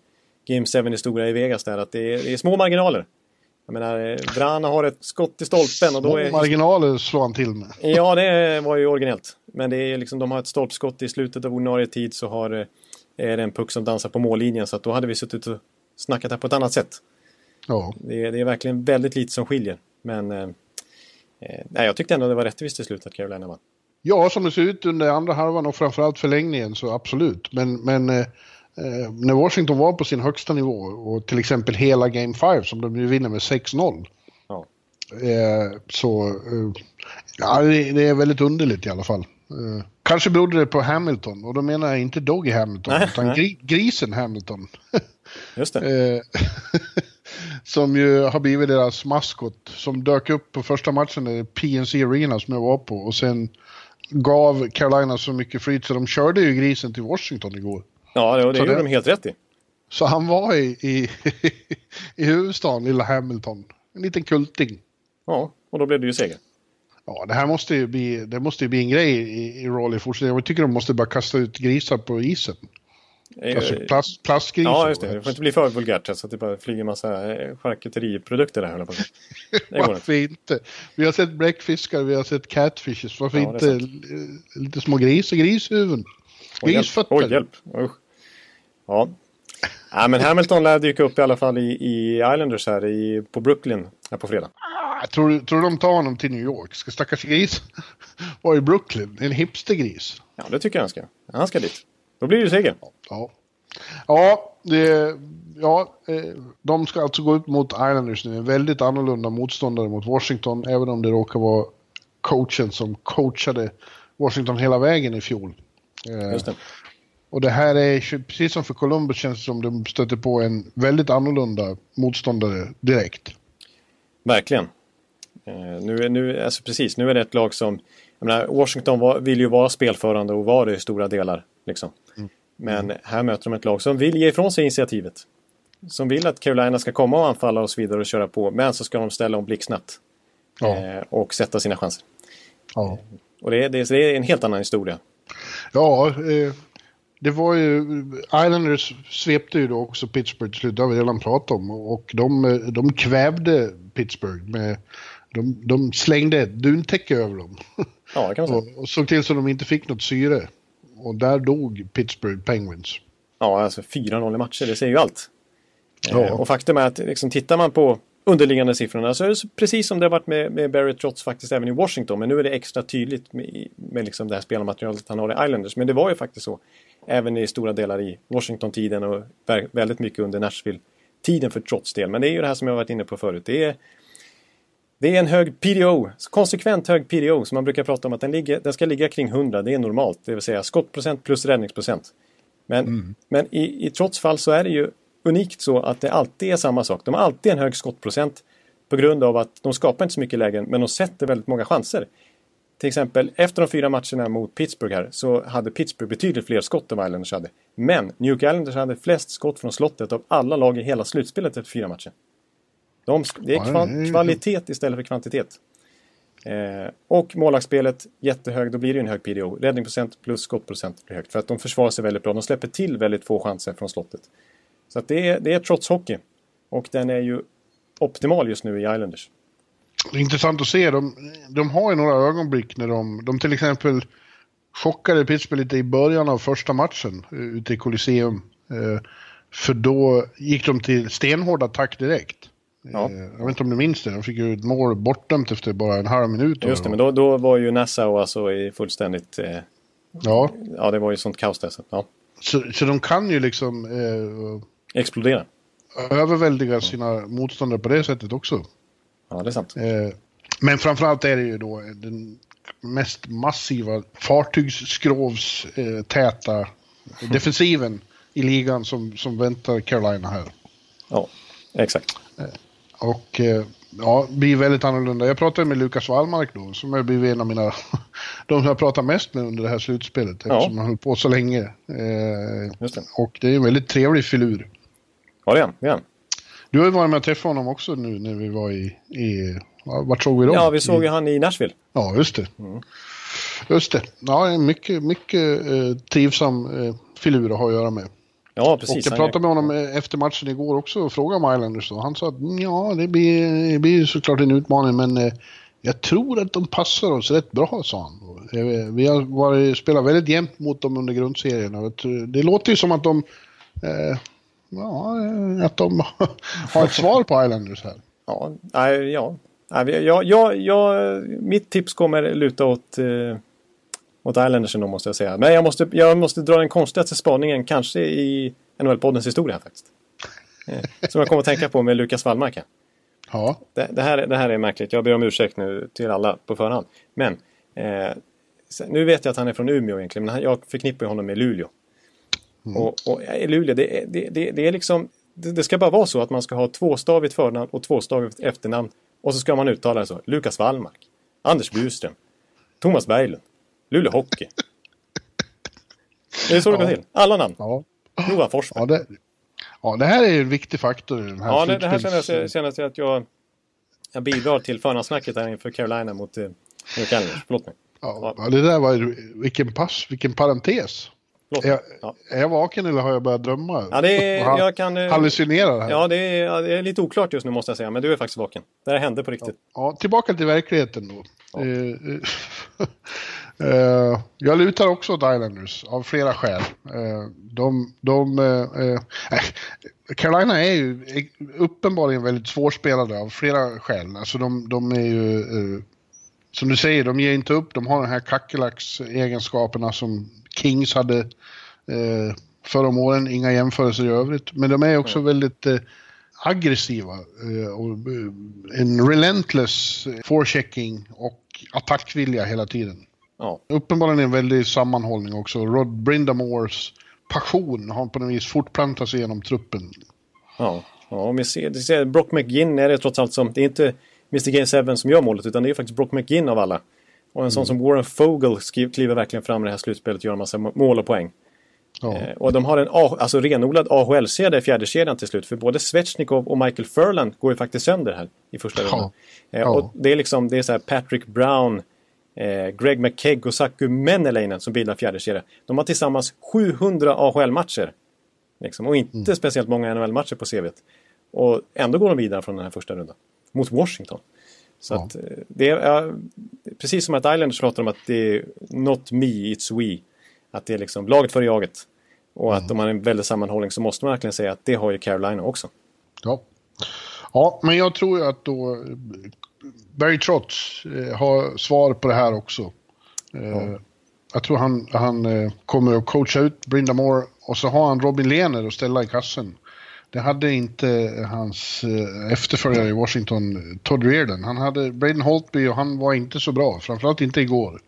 Game 7-historia i Vegas där att det är, det är små marginaler. Jag menar, Vrana har ett skott i stolpen och då är... marginaler slår han till med. Ja, det var ju originellt. Men det är liksom, de har ett stolpskott i slutet av ordinarie tid så har, eh, är det en puck som dansar på mållinjen. Så att då hade vi suttit och snackat här på ett annat sätt. Ja. Det, är, det är verkligen väldigt lite som skiljer. Men eh, eh, nej, jag tyckte ändå det var rättvist i slutet att Carolina vann. Ja, som det ser ut under andra halvan och framförallt förlängningen så absolut. Men, men eh, eh, när Washington var på sin högsta nivå och till exempel hela Game 5 som de nu vinner med 6-0. Ja. Eh, så eh, ja, det, det, är väldigt underligt i alla fall. Eh, kanske berodde det på Hamilton och då menar jag inte Doggy Hamilton nej, utan nej. grisen Hamilton. Just det. Eh, som ju har blivit deras maskot som dök upp på första matchen i PNC Arena som jag var på och sen gav Carolina så mycket flyt så de körde ju grisen till Washington igår. Ja, det, det gjorde de helt rätt i. Så han var i, i, i huvudstaden, lilla Hamilton. En liten kulting. Ja, och då blev det ju seger. Ja, det här måste ju bli, det måste ju bli en grej i, i i fortsättningen. Jag tycker de måste bara kasta ut grisar på isen. Eh, alltså plast, plastgrisar. Ja, just det. Det får inte bli för vulgärt så att det bara flyger massa eh, charkuteriprodukter där. På. Varför inte? Vi har sett bläckfiskar, vi har sett catfishes. Varför ja, inte lite små gris och grishuvuden? Grisfötter. Oj, hjälp. Usch. Ja. ja, men Hamilton lär dyka upp i alla fall i, i Islanders här i, på Brooklyn här på fredag. Ah, tror, tror de tar honom till New York? Ska stackars gris vara i Brooklyn? En hipstergris? Ja, det tycker jag han ska. Han ska dit. Då blir det seger. Ja. Ja, det, ja, eh, de ska alltså gå ut mot Islanders nu. En väldigt annorlunda motståndare mot Washington, även om det råkar vara coachen som coachade Washington hela vägen i fjol. Eh, Just det. Och det här är, precis som för Columbus, känns det som de stöter på en väldigt annorlunda motståndare direkt. Verkligen. Eh, nu, nu, alltså precis, nu är det ett lag som... Menar, Washington var, vill ju vara spelförande och var det i stora delar. Liksom. Mm. Men här möter de ett lag som vill ge ifrån sig initiativet. Som vill att Carolina ska komma och anfalla och så vidare och köra på. Men så ska de ställa om blixtsnabbt. Ja. Eh, och sätta sina chanser. Ja. Och det är, det, är, det är en helt annan historia. Ja, eh, det var ju... Islanders svepte ju då också Pittsburgh till slut, det har vi redan pratat om. Och de, de kvävde Pittsburgh med... De, de slängde ett duntäcke över dem. Ja, det kan man säga. Och, och såg till så de inte fick något syre. Och där dog Pittsburgh Penguins. Ja, alltså 4-0 i matcher, det säger ju allt. Ja. Och faktum är att liksom, tittar man på underliggande siffrorna så är det precis som det har varit med, med Barry Trotz faktiskt även i Washington. Men nu är det extra tydligt med, med liksom det här spelarmaterialet han har i Islanders. Men det var ju faktiskt så även i stora delar i Washington-tiden och väldigt mycket under Nashville-tiden för Trotz del. Men det är ju det här som jag varit inne på förut. Det är, det är en hög PDO, konsekvent hög PDO som man brukar prata om att den, ligger, den ska ligga kring 100. Det är normalt, det vill säga skottprocent plus räddningsprocent. Men, mm. men i, i Trotz fall så är det ju unikt så att det alltid är samma sak. De har alltid en hög skottprocent på grund av att de skapar inte så mycket lägen men de sätter väldigt många chanser. Till exempel efter de fyra matcherna mot Pittsburgh här så hade Pittsburgh betydligt fler skott än vad Islanders hade. Men New Islanders hade flest skott från slottet av alla lag i hela slutspelet efter fyra matcher. De, det är kval kvalitet istället för kvantitet. Eh, och målvaktsspelet jättehög, då blir det en hög PDO. Räddningsprocent plus skottprocent blir högt. För att de försvarar sig väldigt bra. De släpper till väldigt få chanser från slottet. Så att det, är, det är trots hockey. Och den är ju optimal just nu i Islanders. Det är intressant att se. De, de har ju några ögonblick när de, de till exempel chockade Pittsburgh lite i början av första matchen eh, ute i Colosseum. Eh, för då gick de till stenhård attack direkt. Ja. Eh, jag vet inte om du minns det, de fick ju ett mål bortdömt efter bara en halv minut. Just det, men då, då var ju Nassau alltså i fullständigt... Eh, ja. Ja, det var ju sånt kaos där. Så, ja. så, så de kan ju liksom... Eh, Explodera. Överväldiga sina motståndare på det sättet också. Ja, det är sant. Eh, men framförallt är det ju då den mest massiva fartygsskrovstäta eh, defensiven i ligan som, som väntar Carolina här. Ja, exakt. Eh, och ja, blir väldigt annorlunda. Jag pratade med Lukas Wallmark då, som har blivit en av mina, de jag pratar mest med under det här slutspelet, eftersom ja. han höll på så länge. Det. Och det är en väldigt trevlig filur. Ja, det är han. Du har ju varit med och träffat honom också nu när vi var i... i vart såg vi då? Ja, vi såg ju han i Nashville. Ja, just det. Mm. Just det. Ja, mycket, mycket eh, trivsam eh, filur att ha att göra med. Ja, precis. Och jag pratade med honom efter matchen igår också och frågade om Islanders. Och han sa att ja, det blir, det blir såklart en utmaning, men eh, jag tror att de passar oss rätt bra, sa han. Eh, vi har varit, spelat väldigt jämnt mot dem under grundserien. Och det låter ju som att de eh, ja, att de har ett svar på Islanders här. Ja, nej, ja. Ja, ja, ja, mitt tips kommer luta åt, eh, åt Islanders ändå måste jag säga. Men jag måste, jag måste dra den konstigaste spaningen kanske i NHL-poddens historia faktiskt. Eh, som jag kommer att tänka på med Lukas Wallmark. Ja. Det, det, här, det här är märkligt. Jag ber om ursäkt nu till alla på förhand. Men eh, nu vet jag att han är från Umeå egentligen. Men jag förknippar honom med Luleå. Mm. Och, och Luleå, det, det, det, det är liksom... Det, det, ska bara vara så att man ska ha tvåstavigt förnamn och tvåstavigt efternamn. Och så ska man uttala det så. Lukas Wallmark. Anders Buström. Thomas Berglund. Luleå Hockey. Det är så det går till. Alla namn. Ja. Johan Forsberg. Ja det, ja, det här är en viktig faktor i den här Ja, det, det här känner jag, känner jag att jag, jag bidrar till förhandsnacket här inför Carolina mot eh, New Förlåt mig. Ja, ja, det där var vilken pass, vilken parentes. Är jag, ja. är jag vaken eller har jag börjat drömma? Ja, det är, jag kan, eh, hallucinera här. Ja, det är, det är, lite oklart just nu måste jag säga, men du är faktiskt vaken. Det här hände på riktigt. Ja, ja tillbaka till verkligheten då. Uh, jag lutar också åt Islanders av flera skäl. Uh, de, de, uh, Carolina är ju uppenbarligen väldigt svårspelade av flera skäl. Alltså de, de är ju, som du säger, de ger inte upp. De har den här kackerlacksegenskaperna som Kings hade eh, förra om åren, inga jämförelser i övrigt. Men de är också mm. väldigt eh, aggressiva. Eh, och, eh, en relentless forechecking och attackvilja hela tiden. Ja. Uppenbarligen en väldig sammanhållning också. Rod Brindamores passion har på något vis fortplantat sig genom truppen. Ja, ja om vi ser, ser Brock McGinn är det trots allt som, det är inte Mr Game 7 som gör målet utan det är faktiskt Brock McGinn av alla. Och en sån mm. som Warren Fogel kliver verkligen fram i det här slutspelet och gör en massa mål och poäng. Ja. Eh, och de har en alltså renodlad AHL-serie i fjärde kedjan till slut. För både Svechnikov och Michael Furland går ju faktiskt sönder här i första rundan. Ja. Eh, och det är liksom det är så Patrick Brown, eh, Greg McKegg och Saku Menelainen som bildar fjärde kedja. De har tillsammans 700 AHL-matcher. Liksom, och inte mm. speciellt många NHL-matcher på CVt. Och ändå går de vidare från den här första rundan. Mot Washington. Så ja. eh, det är precis som att Islanders pratar om att det är not me, it's we. Att det är liksom laget för jaget. Och mm. att om man är en väldigt sammanhållning så måste man verkligen säga att det har ju Carolina också. Ja, ja men jag tror ju att då Barry Trotz eh, har svar på det här också. Eh, ja. Jag tror han, han eh, kommer att coacha ut Brinda Moore och så har han Robin Lehner att ställa i kassen. Det hade inte hans eh, efterföljare i Washington, Todd Reardon. Han hade Braden Holtby och han var inte så bra, framförallt inte igår.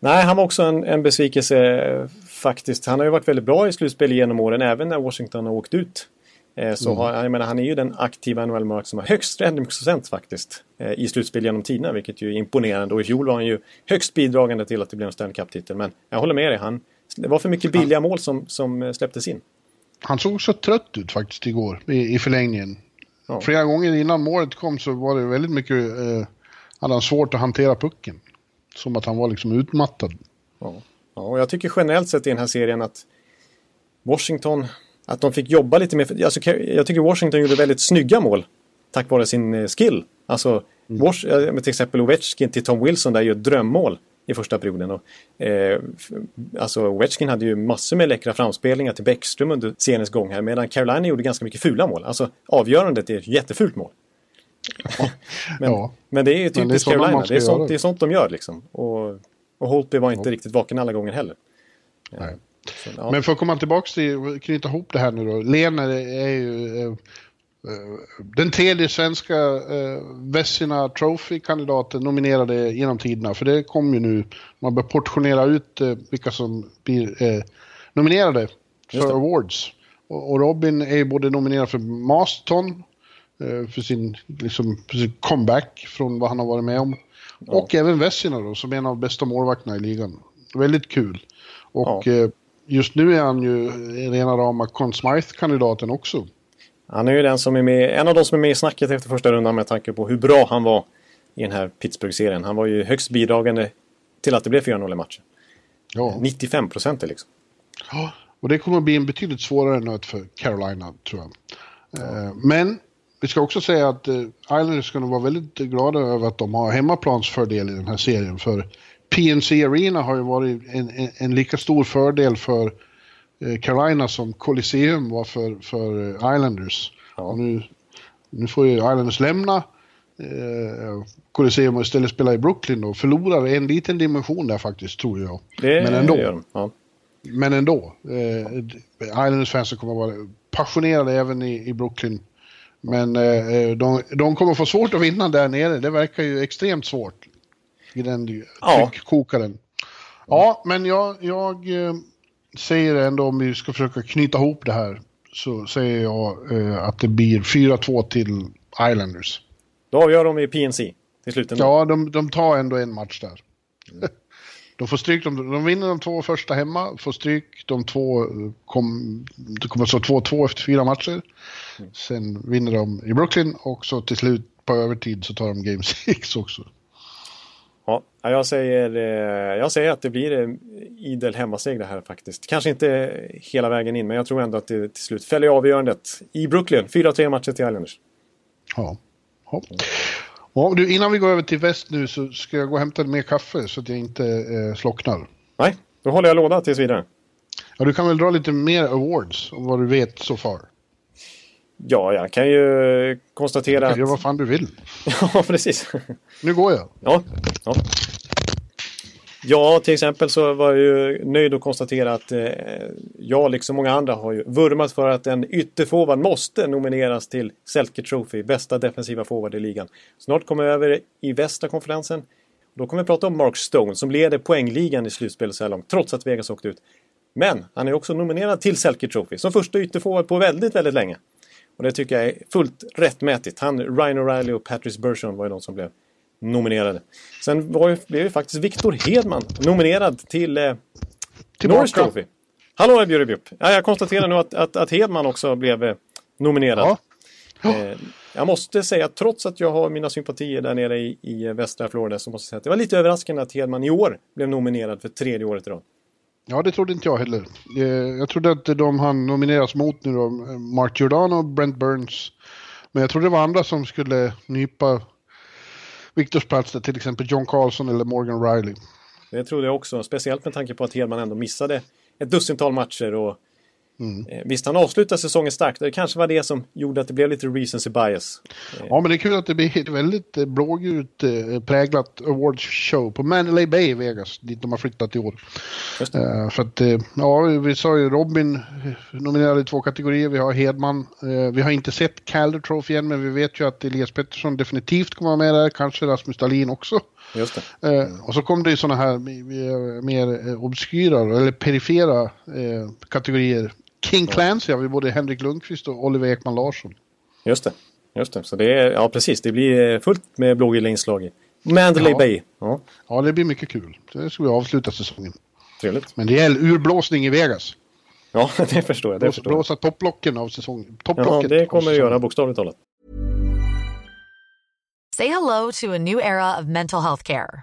Nej, han var också en, en besvikelse faktiskt. Han har ju varit väldigt bra i slutspel genom åren, även när Washington har åkt ut. Eh, så mm. har, jag menar, han är ju den aktiva NHL-mark som har högst räddningsprocent faktiskt eh, i slutspel genom tiderna, vilket ju är imponerande. Och i fjol var han ju högst bidragande till att det blev en Stanley Cup-titel. Men jag håller med dig, han, det var för mycket billiga mål som, som släpptes in han såg så trött ut faktiskt igår i, i förlängningen. Ja. Flera gånger innan målet kom så var det väldigt mycket, eh, hade han svårt att hantera pucken. Som att han var liksom utmattad. Ja. ja, och jag tycker generellt sett i den här serien att Washington, att de fick jobba lite mer. Alltså, jag tycker Washington gjorde väldigt snygga mål tack vare sin eh, skill. Alltså, mm. Wash, eh, till exempel Ovechkin till Tom Wilson, där är ju ett drömmål i första perioden. Och, eh, alltså Wetchkin hade ju massor med läckra framspelningar till Bäckström under seriens gång här medan Carolina gjorde ganska mycket fula mål. Alltså avgörandet är ett jättefult mål. men, ja. men det är ju typiskt Carolina, det är, sånt, det är sånt de gör liksom. Och, och Holtby var inte ja. riktigt vaken alla gånger heller. Ja. Så, ja. Men för att komma tillbaka till, knyta ihop det här nu då. Lena är ju Eh, den tredje svenska eh, Vessina Trophy-kandidaten nominerade genom tiderna. För det kommer ju nu, man börjar portionera ut eh, vilka som blir eh, nominerade för awards. Och, och, Robin är både nominerad för Maston, eh, för, sin, liksom, för sin comeback från vad han har varit med om. Ja. Och även Vessina då, som är en av bästa målvakterna i ligan. Väldigt kul. Och ja. Eh, just nu är han ju rena rama Conn Smythe-kandidaten också. Han är ju den som är med, en av de som är med i snacket efter första rundan med tanke på hur bra han var i den här Pittsburgh-serien. Han var ju högst bidragande till att det blev 4-0 i matchen. Ja. 95 procent liksom. Ja, och det kommer att bli en betydligt svårare nöt för Carolina, tror jag. Ja. Men vi ska också säga att eh, Islanders ska nog vara väldigt glada över att de har hemmaplansfördel i den här serien. För PNC Arena har ju varit en, en, en lika stor fördel för Eh, Carolina som Colosseum var för, för Islanders. Ja. Nu, nu får ju Islanders lämna eh, Colosseum och istället spela i Brooklyn och förlorar en liten dimension där faktiskt, tror jag. Det Men ändå. Gör de. Ja. Men ändå. Eh, Islanders fans kommer att vara passionerade även i, i Brooklyn. Men eh, de, de kommer få svårt att vinna där nere. Det verkar ju extremt svårt. I den ja. tryckkokaren. Ja, men jag, jag eh, säger ändå om vi ska försöka knyta ihop det här så säger jag eh, att det blir 4-2 till Islanders. Då avgör de i PNC till slut? Ja, de, de tar ändå en match där. Mm. De får stryk, de, de vinner de två första hemma, får stryk de två, kom, det kommer stå 2-2 efter fyra matcher. Mm. Sen vinner de i Brooklyn och så till slut på övertid så tar de Game 6 också. Ja, jag säger, eh, jag säger att det blir en idel hemmaseger här faktiskt. Kanske inte hela vägen in, men jag tror ändå att det till slut fäller avgörandet i Brooklyn. 4-3 matcher till Islanders. Ja. ja. ja du, innan vi går över till väst nu så ska jag gå och hämta mer kaffe så att jag inte eh, slocknar. Nej, då håller jag låda tills vidare. Ja, du kan väl dra lite mer awards om vad du vet så far. Ja, jag kan ju konstatera att... Du kan göra vad fan du vill. ja, precis. Nu går jag. Ja, ja. Ja, till exempel så var jag ju nöjd att konstatera att eh, jag, liksom många andra, har ju vurmat för att en ytterforward måste nomineras till Selke Trophy, bästa defensiva forward i ligan. Snart kommer vi över i västra konferensen. Då kommer vi prata om Mark Stone som leder poängligan i slutspelet så här långt, trots att Vegas åkte ut. Men han är också nominerad till Selke Trophy som första ytterforward på väldigt, väldigt länge. Och det tycker jag är fullt rättmätigt. Han, Ryan O'Reilly och Patrice Bergeron var ju de som blev nominerade. Sen var ju, blev ju faktiskt Victor Hedman nominerad till eh, Norris Trophy. Hallå Bjurrebjup! Ja, jag konstaterar nu att, att, att Hedman också blev eh, nominerad. Ja. Ja. Eh, Jag måste säga att trots att jag har mina sympatier där nere i, i västra Florida så måste jag säga att det var lite överraskande att Hedman i år blev nominerad för tredje året i rad. Ja, det trodde inte jag heller. Eh, jag trodde att de han nomineras mot nu då, Mark Giordano och Brent Burns. Men jag trodde det var andra som skulle nypa Viktors plats där, till exempel John Carlson eller Morgan Riley. Det trodde jag också, speciellt med tanke på att Hedman ändå missade ett dussintal matcher och Mm. Eh, visst, han avslutade säsongen starkt. Det kanske var det som gjorde att det blev lite recency bias. Ja, men det är kul att det blir ett väldigt eh, blågult eh, präglat awards show på Mandalay Bay i Vegas, dit de har flyttat i år. Uh, för att, ja, vi sa ju Robin nominerade i två kategorier. Vi har Hedman. Uh, vi har inte sett Calder Trophy än, men vi vet ju att Elias Pettersson definitivt kommer vara med där. Kanske Rasmus Dahlin också. Just det. Uh, och så kom det ju sådana här mer obskyra eller perifera kategorier King Clancy har vi både Henrik Lundqvist och Oliver Ekman Larsson. Just det. Just det. Så det är, ja precis, det blir eh, fullt med blågula inslag i Mandalay ja. Bay. Ja. ja, det blir mycket kul. Det ska vi avsluta säsongen. Trevligt. Men det är urblåsning i Vegas. Ja, det förstår jag. Det förstår Blåsa topplocken av säsongen. Ja, det kommer det göra bokstavligt talat. Say hello to a new era of mental health care.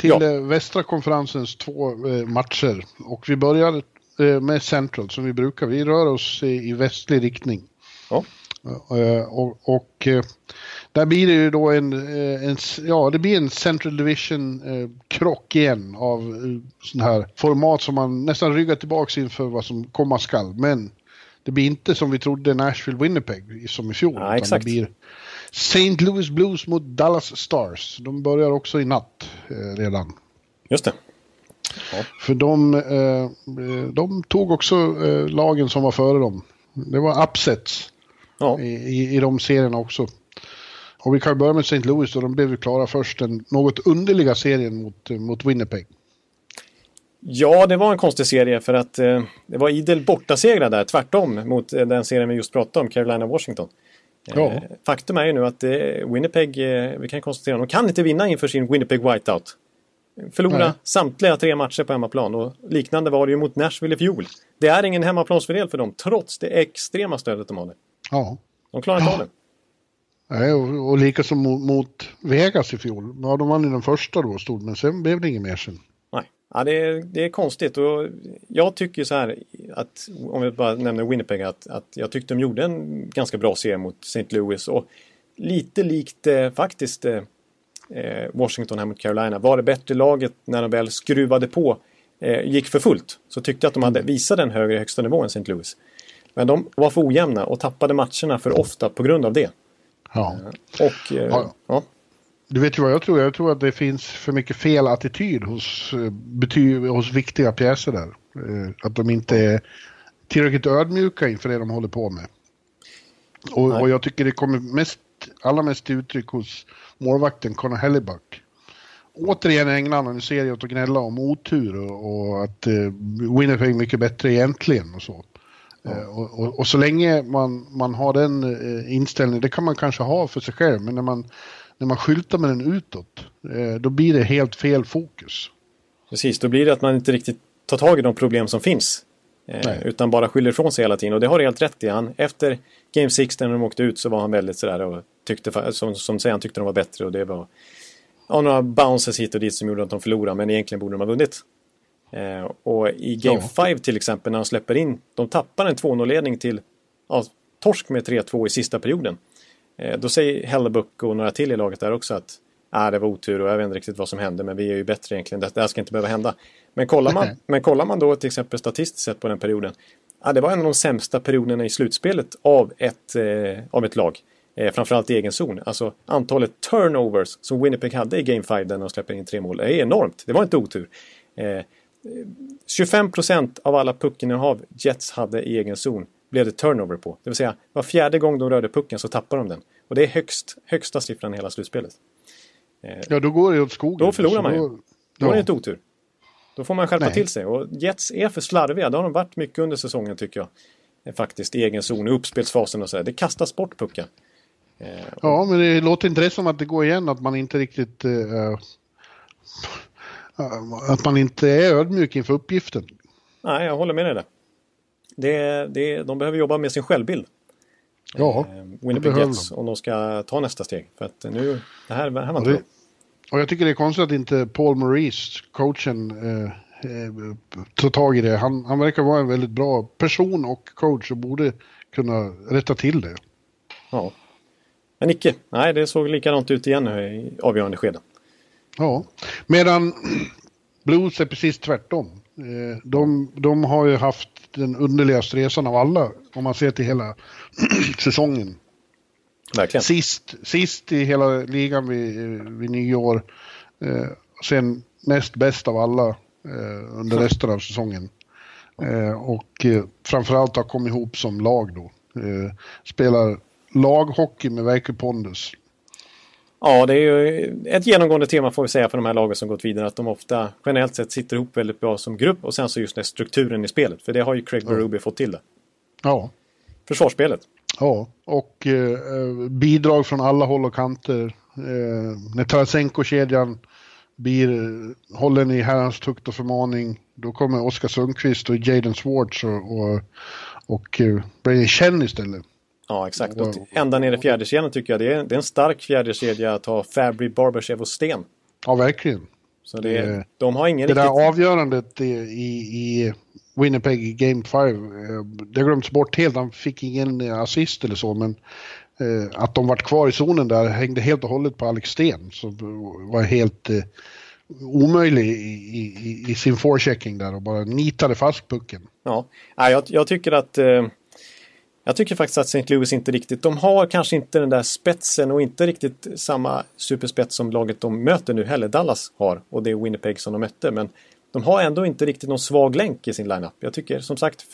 till ja. Eh, västra konferensens två eh, matcher. Och vi börjar eh, med Central som vi brukar. Vi rör oss i västlig riktning. Ja. Och, och där blir det ju då en, en, ja det blir en Central Division krock igen av sån här format som man nästan ryggar tillbaks inför vad som komma skall. Men det blir inte som vi trodde Nashville Winnipeg som i fjol. Ja, exakt. Det blir St. Louis Blues mot Dallas Stars. De börjar också i natt eh, redan. Just det. Ja. För de, eh, de tog också eh, lagen som var före dem. Det var upsets ja. i, i, i de serierna också. Och vi kan börja med St. Louis och de blev ju klara först den något underliga serien mot, mot Winnipeg. Ja, det var en konstig serie för att eh, det var idel bortasegrar där, tvärtom mot eh, den serien vi just pratade om, Carolina-Washington. Ja. Eh, faktum är ju nu att eh, Winnipeg, eh, vi kan konstatera, de kan inte vinna inför sin Winnipeg Whiteout. Förlora Nej. samtliga tre matcher på hemmaplan och liknande var det ju mot Nashville i fjol. Det är ingen hemmaplansfördel för dem trots det extrema stödet de hade. Ja. De klarar inte av det. Nej, och, och lika som mot, mot, Vegas i fjol. Ja, de vann ju den första då stod, men sen blev det inget mer sen. Ja, det är, det är konstigt och jag tycker så här att om vi bara nämner Winnipeg att, att jag tyckte de gjorde en ganska bra serie mot St. Louis och lite likt eh, faktiskt eh, eh, Washington här mot Carolina var det bättre laget när de väl skruvade på eh, gick för fullt så tyckte jag att de hade visat en högre högsta nivå än St. Louis. Men de var för ojämna och tappade matcherna för ofta på grund av det. Ja. Eh, och eh, ja. ja. Du vet ju vad jag tror? Jag tror att det finns för mycket fel attityd hos, eh, bety, hos viktiga pjäser där. Eh, att de inte är tillräckligt ödmjuka inför det de håller på med. Och, och jag tycker det kommer mest, allra mest till uttryck hos målvakten Conor Hellebuck. Återigen ägnar han en serie åt att gnälla om otur och, och att uh, Winnipeg mycket bättre egentligen och så. Ja. Uh, och, och, och, så länge man, man har den inställningen, det kan man kanske ha för sig själv, men när man när man skyltar med den utåt, eh, då blir det helt fel fokus. Precis, då blir det att man inte riktigt tar tag i de problem som finns. Eh, utan bara skyller ifrån sig hela tiden. Och det har du helt rätt i. Han, efter Game 6 när de åkte ut så var han väldigt sådär och tyckte, som, som säger, han tyckte de var bättre och det var ja, några bounces hit och dit som gjorde att de förlorade men egentligen borde de ha vunnit. Eh, och i Game 5 till exempel när de släpper in, de tappar en 2-0-ledning till ja, torsk med 3-2 i sista perioden. Eh, då säger Hellebuck och några till i laget där också att ah, det var otur och jag vet inte riktigt vad som hände men vi är ju bättre egentligen. Det, här ska inte behöva hända. Men kollar man, men kollar man då till exempel statistiskt sett på den perioden. Ah, det var en av de sämsta perioderna i slutspelet av ett, eh, av ett lag. Eh, framförallt i egen zon. Alltså antalet turnovers som Winnipeg hade i Game 5 där de släppte in tre mål är enormt. Det var inte otur. Eh, 25 procent av alla puckinnehav Jets hade i egen zon blev det turnover på. Det vill säga var fjärde gång de rörde pucken så tappade de den. Och det är högst, högsta siffran i hela slutspelet. Eh, ja, då går det åt skogen. Då förlorar man ju. Då, då är det inte otur. Då får man skärpa Nej. till sig. Och Jets är för slarviga. Det har de varit mycket under säsongen tycker jag. Eh, faktiskt i egen zon, i uppspelsfasen och så. Det kastas bort puckar. Eh, ja, men det låter inte det som att det går igen att man inte riktigt... Uh, att man inte är ödmjuk inför uppgiften. Nej, jag håller med dig där. Det, det, de behöver jobba med sin självbild. Ja, eh, Winnipeg Jets om de ska ta nästa steg. För att nu, det här, det här var inte det, Och jag tycker det är konstigt att inte Paul Maurice, coachen, eh, eh, tar tag i det. Han, han verkar vara en väldigt bra person och coach och borde kunna rätta till det. Ja. Men icke. Nej, det såg likadant ut igen nu i avgörande skeden. Ja, medan Blues är precis tvärtom. Eh, de, de har ju haft den underligaste resan av alla om man ser till hela säsongen. Verkligen. Sist, sist i hela ligan vid, vid nyår. Eh, sen näst bäst av alla eh, under resten av säsongen. Eh, och eh, framförallt har kommit ihop som lag då. Eh, spelar laghockey med verklig pondus. Ja, det är ju ett genomgående tema får vi säga för de här lagen som gått vidare. Att de ofta generellt sett sitter ihop väldigt bra som grupp och sen så just den strukturen i spelet. För det har ju Craig Berube ja. fått till det. Ja. Försvarsspelet. Ja, och eh, bidrag från alla håll och kanter. Eh, när Tarasenko-kedjan blir hållen i herrans tukt och förmaning, då kommer Oskar Sundqvist och Jaden Swartz och, och, och uh, Brady Chen istället. Ja, exakt. Och ända ner i fjärdekedjan tycker jag det är, det är en stark fjärdekedja att ha Fabry, Barberchev och Sten. Ja, verkligen. Så det, eh, de har ingen Det riktigt... där avgörandet i, i Winnipeg i Game 5, eh, det glömts bort helt. Han fick ingen assist eller så, men eh, att de vart kvar i zonen där hängde helt och hållet på Alex Sten. Som var helt eh, omöjlig i, i, i, sin forechecking där och bara nitade fast pucken. Ja, jag, jag tycker att jag tycker faktiskt att St. Louis inte riktigt, de har kanske inte den där spetsen och inte riktigt samma superspets som laget de möter nu heller, Dallas har. Och det är Winnipeg som de mötte. Men de har ändå inte riktigt någon svag länk i sin lineup. Jag tycker som sagt,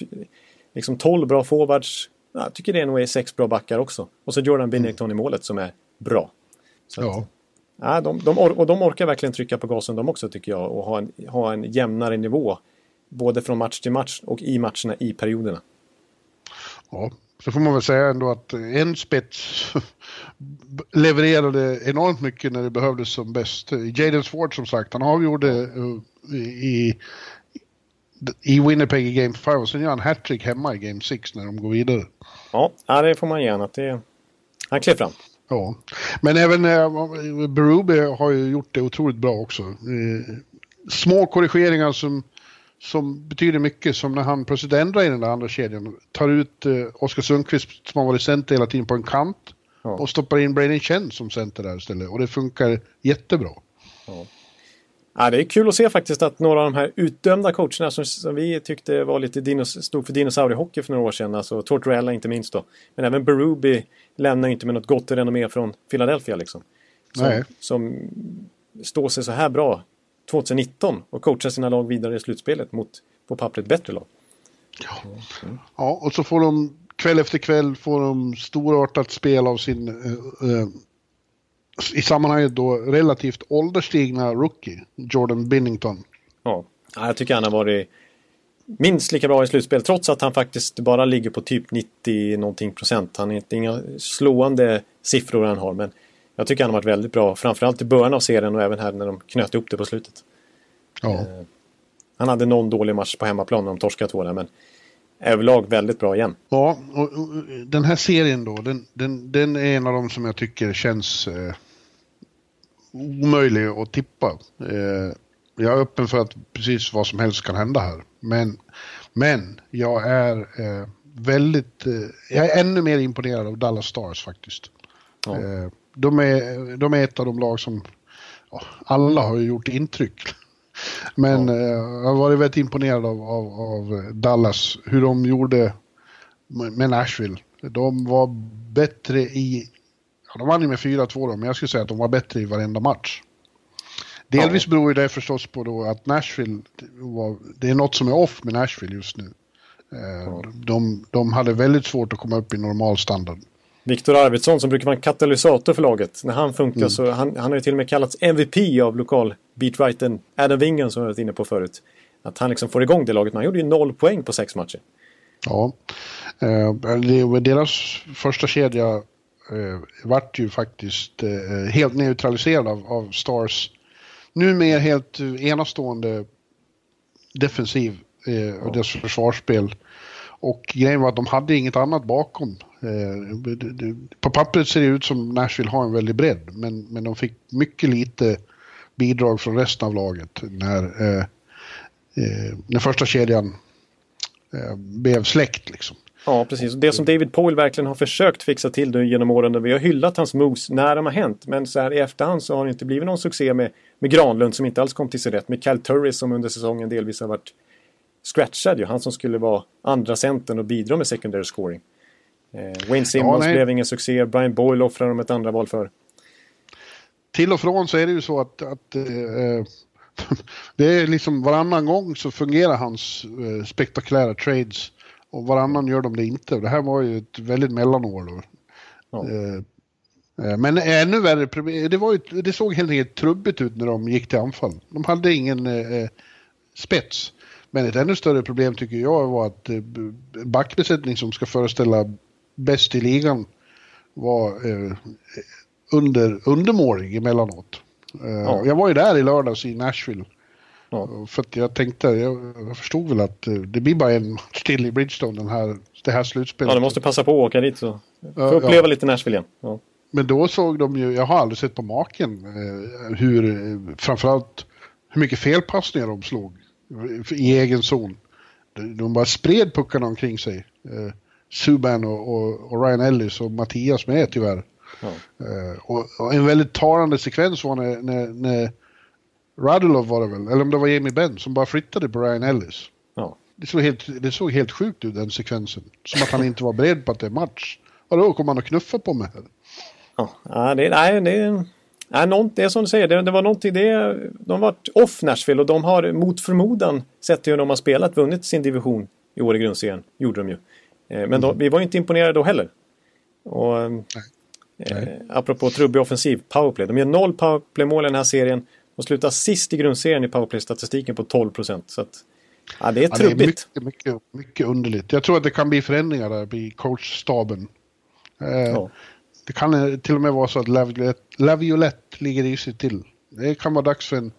liksom 12 bra forwards. Jag tycker det är nog är sex bra backar också. Och så Jordan Binnington mm. i målet som är bra. Så ja. Att, ja de, de och de orkar verkligen trycka på gasen de också tycker jag och ha en, ha en jämnare nivå. Både från match till match och i matcherna i perioderna. Ja, så får man väl säga ändå att en spets levererade enormt mycket när det behövdes som bäst. Jaden Swart som sagt, han avgjorde uh, i, i Winnipeg i Game 5 och sen gör han hattrick hemma i Game 6 när de går vidare. Ja, det får man gärna. Det... Han klev fram. Ja, men även eh, Berube har ju gjort det otroligt bra också. Eh, små korrigeringar som som betyder mycket, som när han plötsligt ändrar i den där andra kedjan. Tar ut eh, Oskar Sundqvist som har varit center hela tiden på en kant. Ja. Och stoppar in Braden Chen som center där istället. Och det funkar jättebra. Ja. Ja, det är kul att se faktiskt att några av de här utdömda coacherna som, som vi tyckte var lite dinos, stod för dinosauriehockey för några år sedan, alltså Tortorella inte minst då. Men även Berube lämnar inte med något gott renommé från Philadelphia liksom. Som, Nej. som står sig så här bra 2019 och coachar sina lag vidare i slutspelet mot på pappret bättre lag. Ja. Ja, och så får de kväll efter kväll får de storartat spel av sin uh, uh, i sammanhanget då relativt ålderstigna rookie, Jordan Binnington. Ja, jag tycker han har varit minst lika bra i slutspel trots att han faktiskt bara ligger på typ 90 någonting procent. Han är inte inga slående siffror han har men jag tycker han har varit väldigt bra, framförallt i början av serien och även här när de knöt ihop det på slutet. Ja. Eh, han hade någon dålig match på hemmaplan när de torskade två där, men överlag väldigt bra igen. Ja, och, och den här serien då, den, den, den, är en av de som jag tycker känns eh, omöjlig att tippa. Eh, jag är öppen för att precis vad som helst kan hända här. Men, men jag är eh, väldigt, eh, jag är ännu mer imponerad av Dallas Stars faktiskt. Ja. De är, de är ett av de lag som ja, alla har gjort intryck. Men ja. eh, jag har varit väldigt imponerad av, av, av, Dallas, hur de gjorde med Nashville. De var bättre i, ja, de vann ju med 4-2 då, men jag skulle säga att de var bättre i varenda match. Delvis beror det förstås på då att Nashville, var, det är något som är off med Nashville just nu. Eh, de, de hade väldigt svårt att komma upp i normal standard. Viktor Arvidsson som brukar vara en katalysator för laget. När han funkar mm. så han, han har ju till och med kallats MVP av lokal beatwritern Adam Wingen som jag varit inne på förut. Att han liksom får igång det laget. Man gjorde ju noll poäng på sex matcher. Ja, eh, deras första kedja eh, vart ju faktiskt eh, helt neutraliserad av, av Stars numera helt enastående defensiv eh, och deras försvarsspel. Och grejen var att de hade inget annat bakom. Eh, på pappret ser det ut som Nashville har en väldig bredd, men, men de fick mycket lite bidrag från resten av laget när, eh, eh när första kedjan eh, blev släckt. Liksom. Ja, precis. Det som David Poyle verkligen har försökt fixa till nu genom åren vi har hyllat hans moves när de har hänt. Men så här i efterhand så har det inte blivit någon succé med, med Granlund som inte alls kom till sig rätt. Med Cal Turris som under säsongen delvis har varit scratchad ju. Han som skulle vara andra centern och bidra med secondary scoring. Eh, Wayne Simmons ja, blev ingen succé. Brian Boyle offrar de ett andra val för. Till och från så är det ju så att, att eh, det är liksom varannan gång så fungerar hans eh, spektakulära trades och varannan gör de det inte. Det här var ju ett väldigt mellanår då. Ja. Eh, eh men ännu värre, det, var ju, det såg helt enkelt trubbigt ut när de gick till anfall. De hade ingen eh, spets. Men ett ännu större problem tycker jag var att eh, backbesättning som ska föreställa bäst i ligan var eh, under, undermålig emellanåt. Eh, ja. Jag var ju där i lördags i Nashville. Ja. För att jag tänkte, jag, jag, förstod väl att eh, det blir bara en match till i Bridgestone den här, det här slutspelet. Ja, du måste passa på att åka dit så. Få uppleva ja. lite Nashville igen. Men då såg de ju, jag har aldrig sett på maken eh, hur, eh, framförallt hur mycket felpassningar de slog i egen zon. De bara spred puckarna omkring sig. Eh, Subban och, och, och, Ryan Ellis och Mattias med tyvärr. Ja. Eh, och, och, en väldigt talande sekvens var när, när, när Radulov var det väl, eller om det var Jamie Benn som bara flyttade på Ryan Ellis. Ja. Det, såg helt, det såg helt sjukt ut den sekvensen. Som att han inte var beredd på att det är match. Vadå, kommer han att knuffa på mig? Ja, det, nej, det, Nej, något, det är som du säger, det, det var någonting, det, de har varit off Nashville och de har mot förmodan, sett till hur de har spelat, vunnit sin division i år i grundserien. Gjorde de ju. Eh, men då, mm. vi var inte imponerade då heller. Och, eh, Nej. apropå trubbig offensiv, powerplay. De gör noll powerplay-mål i den här serien. De slutar sist i grundserien i powerplay-statistiken på 12 procent. Så att, ja, det är trubbigt. Ja, det är mycket, mycket, mycket underligt. Jag tror att det kan bli förändringar där i coachstaben. Eh, ja. Det kan till och med vara så att Laviolette ligger i sig till. Det kan vara dags för en...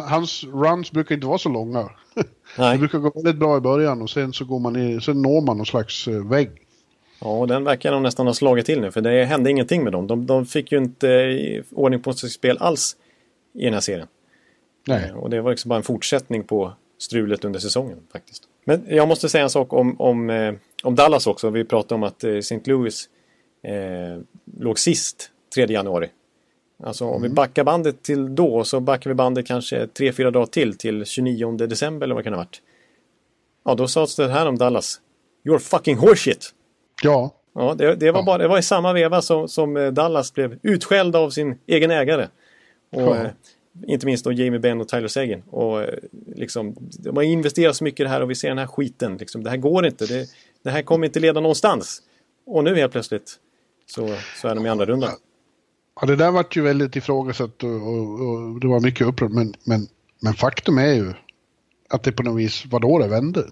Hans runs brukar inte vara så långa. Nej. Det brukar gå väldigt bra i början och sen så går man i, sen når man någon slags eh, vägg. Ja, den verkar de nästan ha slagit till nu för det hände ingenting med dem. De, de fick ju inte eh, ordning på sitt spel alls i den här serien. Nej. Eh, och det var liksom bara en fortsättning på strulet under säsongen faktiskt. Men jag måste säga en sak om, om, om Dallas också. Vi pratade om att St. Louis eh, låg sist 3 januari. Alltså om mm. vi backar bandet till då så backar vi bandet kanske 3-4 dagar till till 29 december eller vad det kan ha varit. Ja, då sades det här om Dallas. You're fucking horseshit! Ja. Ja, det, det var, ja. Bara, det var i samma veva som, som eh, Dallas blev utskälld av sin egen ägare. Och, ja. eh, inte minst då Jamie Benn och Tyler Seguin. Och eh, liksom, de har investerat så mycket i det här och vi ser den här skiten. Liksom, det här går inte. Det, det här kommer inte leda någonstans. Och nu helt plötsligt så, så är de i andra rundan. Ja, det där vart ju väldigt ifrågasatt och, och, och det var mycket upprört. Men, men, men faktum är ju att det på något vis var då det vände.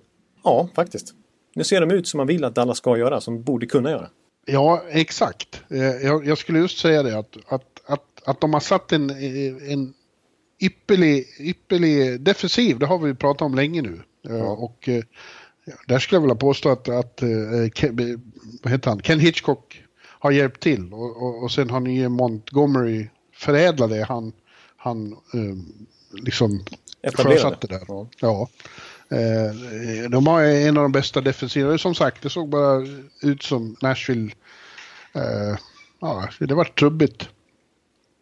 Ja, faktiskt. Nu ser de ut som man vill att alla ska göra, som borde kunna göra. Ja, exakt. Eh, jag, jag skulle just säga det att, att, att, att de har satt en, en ypperlig, ypperlig defensiv, det har vi pratat om länge nu. Eh, ja. Och eh, där skulle jag vilja påstå att, att vad heter han? Ken Hitchcock har hjälpt till och, och, och sen har nye Montgomery förädlat det han, han um, liksom sjösatte där. Ja. ja. Eh, de har en av de bästa defensiva. Som sagt, det såg bara ut som Nashville. Eh, ja, det var trubbigt.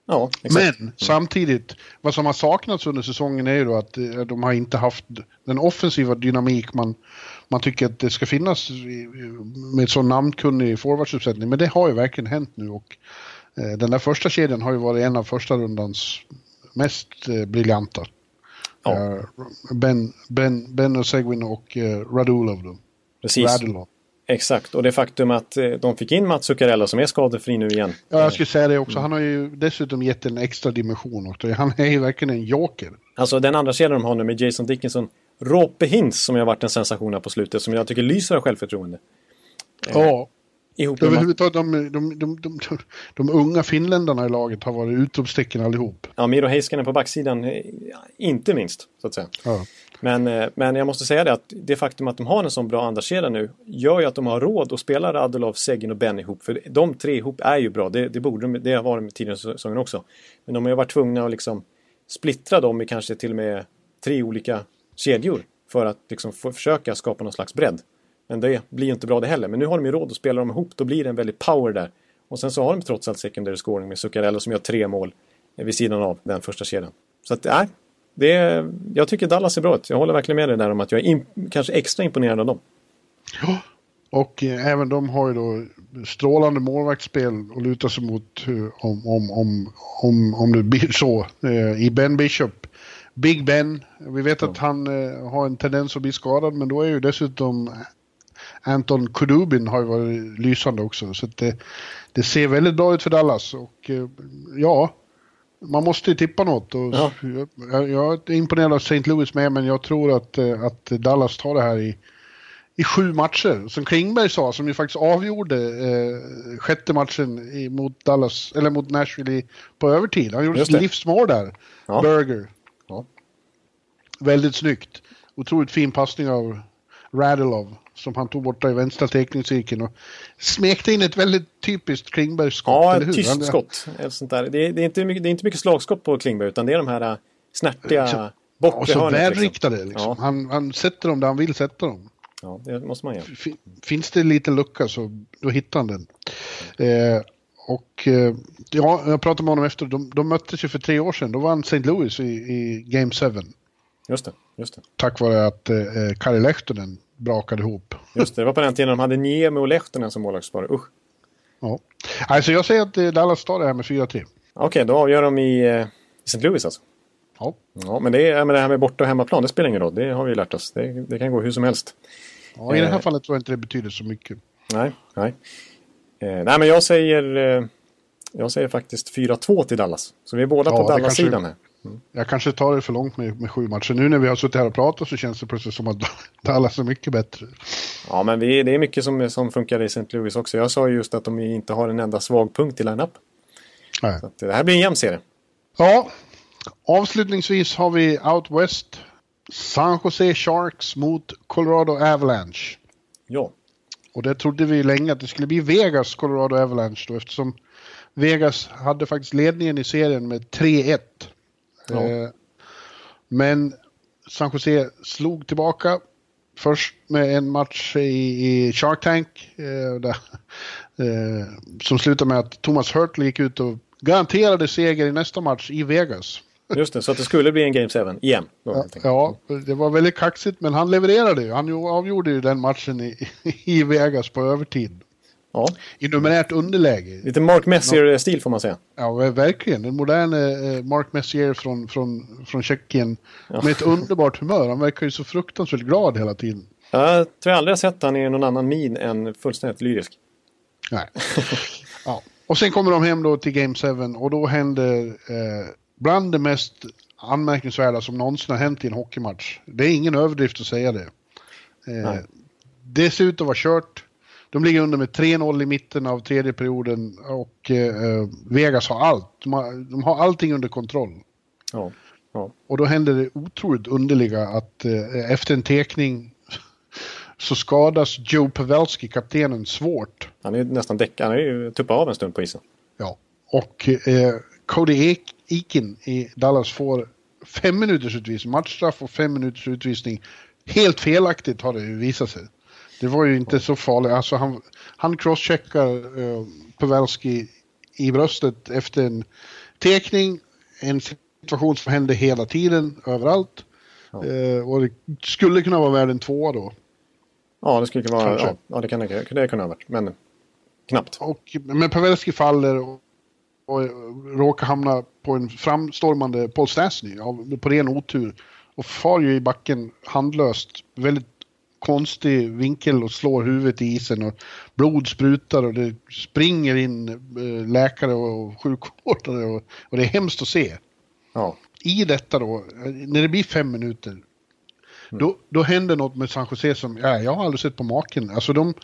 Ja, exakt. Men samtidigt, vad som har saknats under säsongen är ju då att eh, de har inte haft den offensiva dynamik man, man tycker att det ska finnas med så namnkunnig forwardsuppsättning. Men det har ju verkligen hänt nu och eh, den där första kedjan har ju varit en av första rundans mest eh, briljanta. Ja. Eh, Ben, ben, ben och Seguin och Radulov då. Precis. Radulov. Exakt. Och det faktum att de fick in Mats Zuccarello som är skadefri nu igen. Ja, jag skulle säga det också. Han har ju dessutom gett en extra dimension också. Han är ju verkligen en joker. Alltså den andra kedjan de har nu med Jason Dickinson. Rope Hintz som har varit en sensation här på slutet. Som jag tycker lyser av självförtroende. Ja, Ihop med Mats- överhuvudtaget de, de, de, de, de, unga finländarna i laget har varit utropstecken allihop. Ja, Miro Heiskanen på backsidan, eh, inte minst. Så att säga. Ja. Men, eh, men jag måste säga det att det faktum att de har en sån bra andrakedja nu gör ju att de har råd att spela Radulov, Seguin och Ben ihop. För de tre ihop är ju bra. Det, det borde de, det har de tidigare säsongen också. Men de har ju varit tvungna att liksom splittra dem i kanske till och med tre olika kedjor. För att liksom försöka skapa någon slags bredd. Men det blir ju inte bra det heller. Men nu har de ju råd att spela dem ihop. Då blir det en väldig power där. Och sen så har de trots allt secondary scoring med Zuccarello som gör tre mål vid sidan av den första kedjan. Så att, nej. Det är, jag tycker Dallas ser bra ut. Jag håller verkligen med dig där om att jag är in, kanske extra imponerad av dem. Ja, Och eh, även de har ju då strålande målvaktsspel att luta sig mot om, om, om, om, om det blir så. Eh, I Ben Bishop, Big Ben, vi vet att han eh, har en tendens att bli skadad men då är ju dessutom Anton Kudubin har ju varit lysande också. Så det, det ser väldigt bra ut för Dallas och eh, ja, man måste ju tippa något. Och Ja. jag, jag är imponerad av St. Louis med men jag tror att, eh, att Dallas tar det här i i sju matcher. Som Klingberg sa, som ju faktiskt avgjorde eh, sjätte matchen i, mot Dallas, eller mot Nashville i, på övertid. Han gjorde sitt livsmål där. Ja. Burger. Ja. Väldigt snyggt. Otroligt fin passning av Radulov som han tog borta i vänstra teckningscirkeln och smekte in ett väldigt typiskt Klingberg-skott, Ja, ett tyst skott. Ett sånt där. Det, är, det, är inte mycket, det är inte mycket slagskott på Klingberg utan det är de här äh, snärtiga Liksom, bortre Och så hörnet, välriktade liksom. Ja. Han, han sätter dem där han vill sätta dem. Ja, det måste man göra. Fin- Finns det en liten lucka så då hittar han den. Eh, och eh, ja, jag pratade med honom efter, de, de möttes ju för tre år sedan. Då vann St. Louis i, i Game 7. Just det. Just det. Tack vare att eh, Kari Lehtonen brakade ihop. Just det. Det var på den tiden de hade Niemi och Lehtonen som målvaktspar. Usch. Ja. Alltså jag säger att eh, Dallas tar det här med 4-3. Okej, då avgör de i, eh, i St. Louis alltså. Ja. Ja, men det, är, men det här med borta och hemmaplan, det spelar ingen roll. Det har vi lärt oss. Det, det kan gå hur som helst. ja, i det här Eh. fallet tror jag inte det betyder så mycket. Nej, nej. Eh, nej, men jag säger, eh, jag säger faktiskt 4-2 till Dallas. Så vi är båda Ja, på Dallas-sidan kanske- Jag kanske tar det för långt med, med sju matcher. Nu när vi har suttit här och pratat så känns det plötsligt som att Dallas är mycket bättre. Ja, men vi, det är mycket som, som funkar i St. Louis också. Jag sa ju just att de inte har en enda svag punkt i line-up. Nej. Så att det här blir en jämn serie. Ja, avslutningsvis har vi Out West. San Jose Sharks mot Colorado Avalanche. Ja, Och det trodde vi länge att det skulle bli Vegas Colorado Avalanche då eftersom Vegas hade faktiskt ledningen i serien med 3-1. Ja. Eh, men San Jose slog tillbaka. Först med en match i, i Shark Tank. Eh, där, eh, som slutade med att Thomas Hurtley gick ut och garanterade seger i nästa match i Vegas. just det. Så att det skulle bli en Game 7 igen. Då. Ja, det var väldigt kaxigt men han levererade ju. Han avgjorde ju den matchen i, i Vegas på övertid. Ja. I numerärt underläge. Lite Mark Messier-stil får man säga. Ja, verkligen. En modern eh, Mark Messier från, från, från Tjeckien. Med ett underbart humör. Han verkar ju så fruktansvärt glad hela tiden. Jag tror jag aldrig har sett han i någon annan min än fullständigt lyrisk. Nej. ja. Och sen kommer de hem då till Game 7 och då händer eh, bland det mest anmärkningsvärda som någonsin har hänt i en hockeymatch. Det är ingen överdrift att säga det. Eh, det ser ut att vara kört. De ligger under med 3-0 i mitten av tredje perioden och eh, Vegas har allt. De har, de har allting under kontroll. Ja. ja. Och då händer det otroligt underliga att eh, efter en tekning så skadas Joe Pavelski, kaptenen, svårt. Han är nästan däckad. Han är ju tuppat av en stund på isen. Ja. Och eh, Cody Eakin i Dallas får fem minuters utvisning, matchstraff och fem minuters utvisning. Helt felaktigt har det ju visat sig. Det var ju inte så farligt. Alltså han, han crosscheckar eh, Pavelski i bröstet efter en tekning, en situation som händer hela tiden, överallt. Ja. Eh, och det skulle kunna vara värd en tvåa då. Ja, det skulle kunna vara, ja, ja, det kan det, det kunna ha varit, men knappt. Och, men Pavelski faller och, och råkar hamna på en framstormande Paul Stastny på ren otur. Och far ju i backen handlöst, väldigt konstig vinkel och slår huvudet i isen och blod sprutar och det springer in eh, läkare och sjukvårdare och, och det är hemskt att se. Ja. I detta då, när det blir fem minuter, mm. då, då händer något med San Jose som ja, jag har aldrig sett på maken. Alltså de,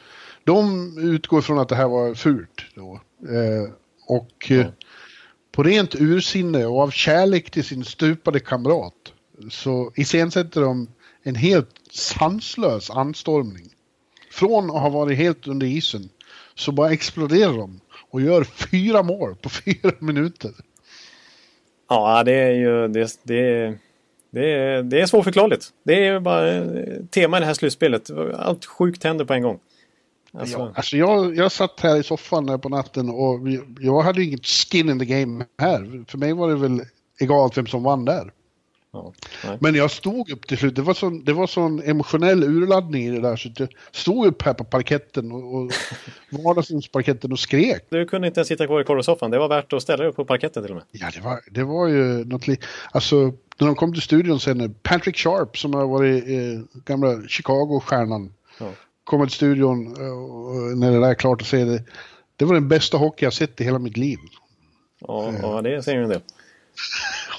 de utgår från att det här var fult då. Eh, och mm. på rent ursinne och av kärlek till sin stupade kamrat så iscensätter de en helt sanslös anstormning. Från att ha varit helt under isen så bara exploderar de och gör fyra mål på fyra minuter. Ja, det är ju det, det, det, är, det är svårförklarligt. Det är bara tema i det här slutspelet. Allt sjukt händer på en gång. Alltså, ja, alltså jag, jag satt här i soffan på natten och jag hade inget skin in the game här. För mig var det väl egalt vem som vann där. Ja, Men jag stod upp till slut. Det var sån, det var sån emotionell urladdning i det där. Så jag stod upp här på parketten och, och vardagsrumsparketten och skrek. Du kunde inte ens sitta kvar i korvsoffan. Det var värt att ställa dig upp på parketten till och med. Ja, det var, det var ju något li- Alltså, när de kom till studion sen, Patrick Sharp som har varit eh, gamla Chicago-stjärnan. Ja. Kommer till studion eh, när det där är klart att se det. Det var den bästa hockey jag sett i hela mitt liv. Ja, eh. ja det säger ju en del.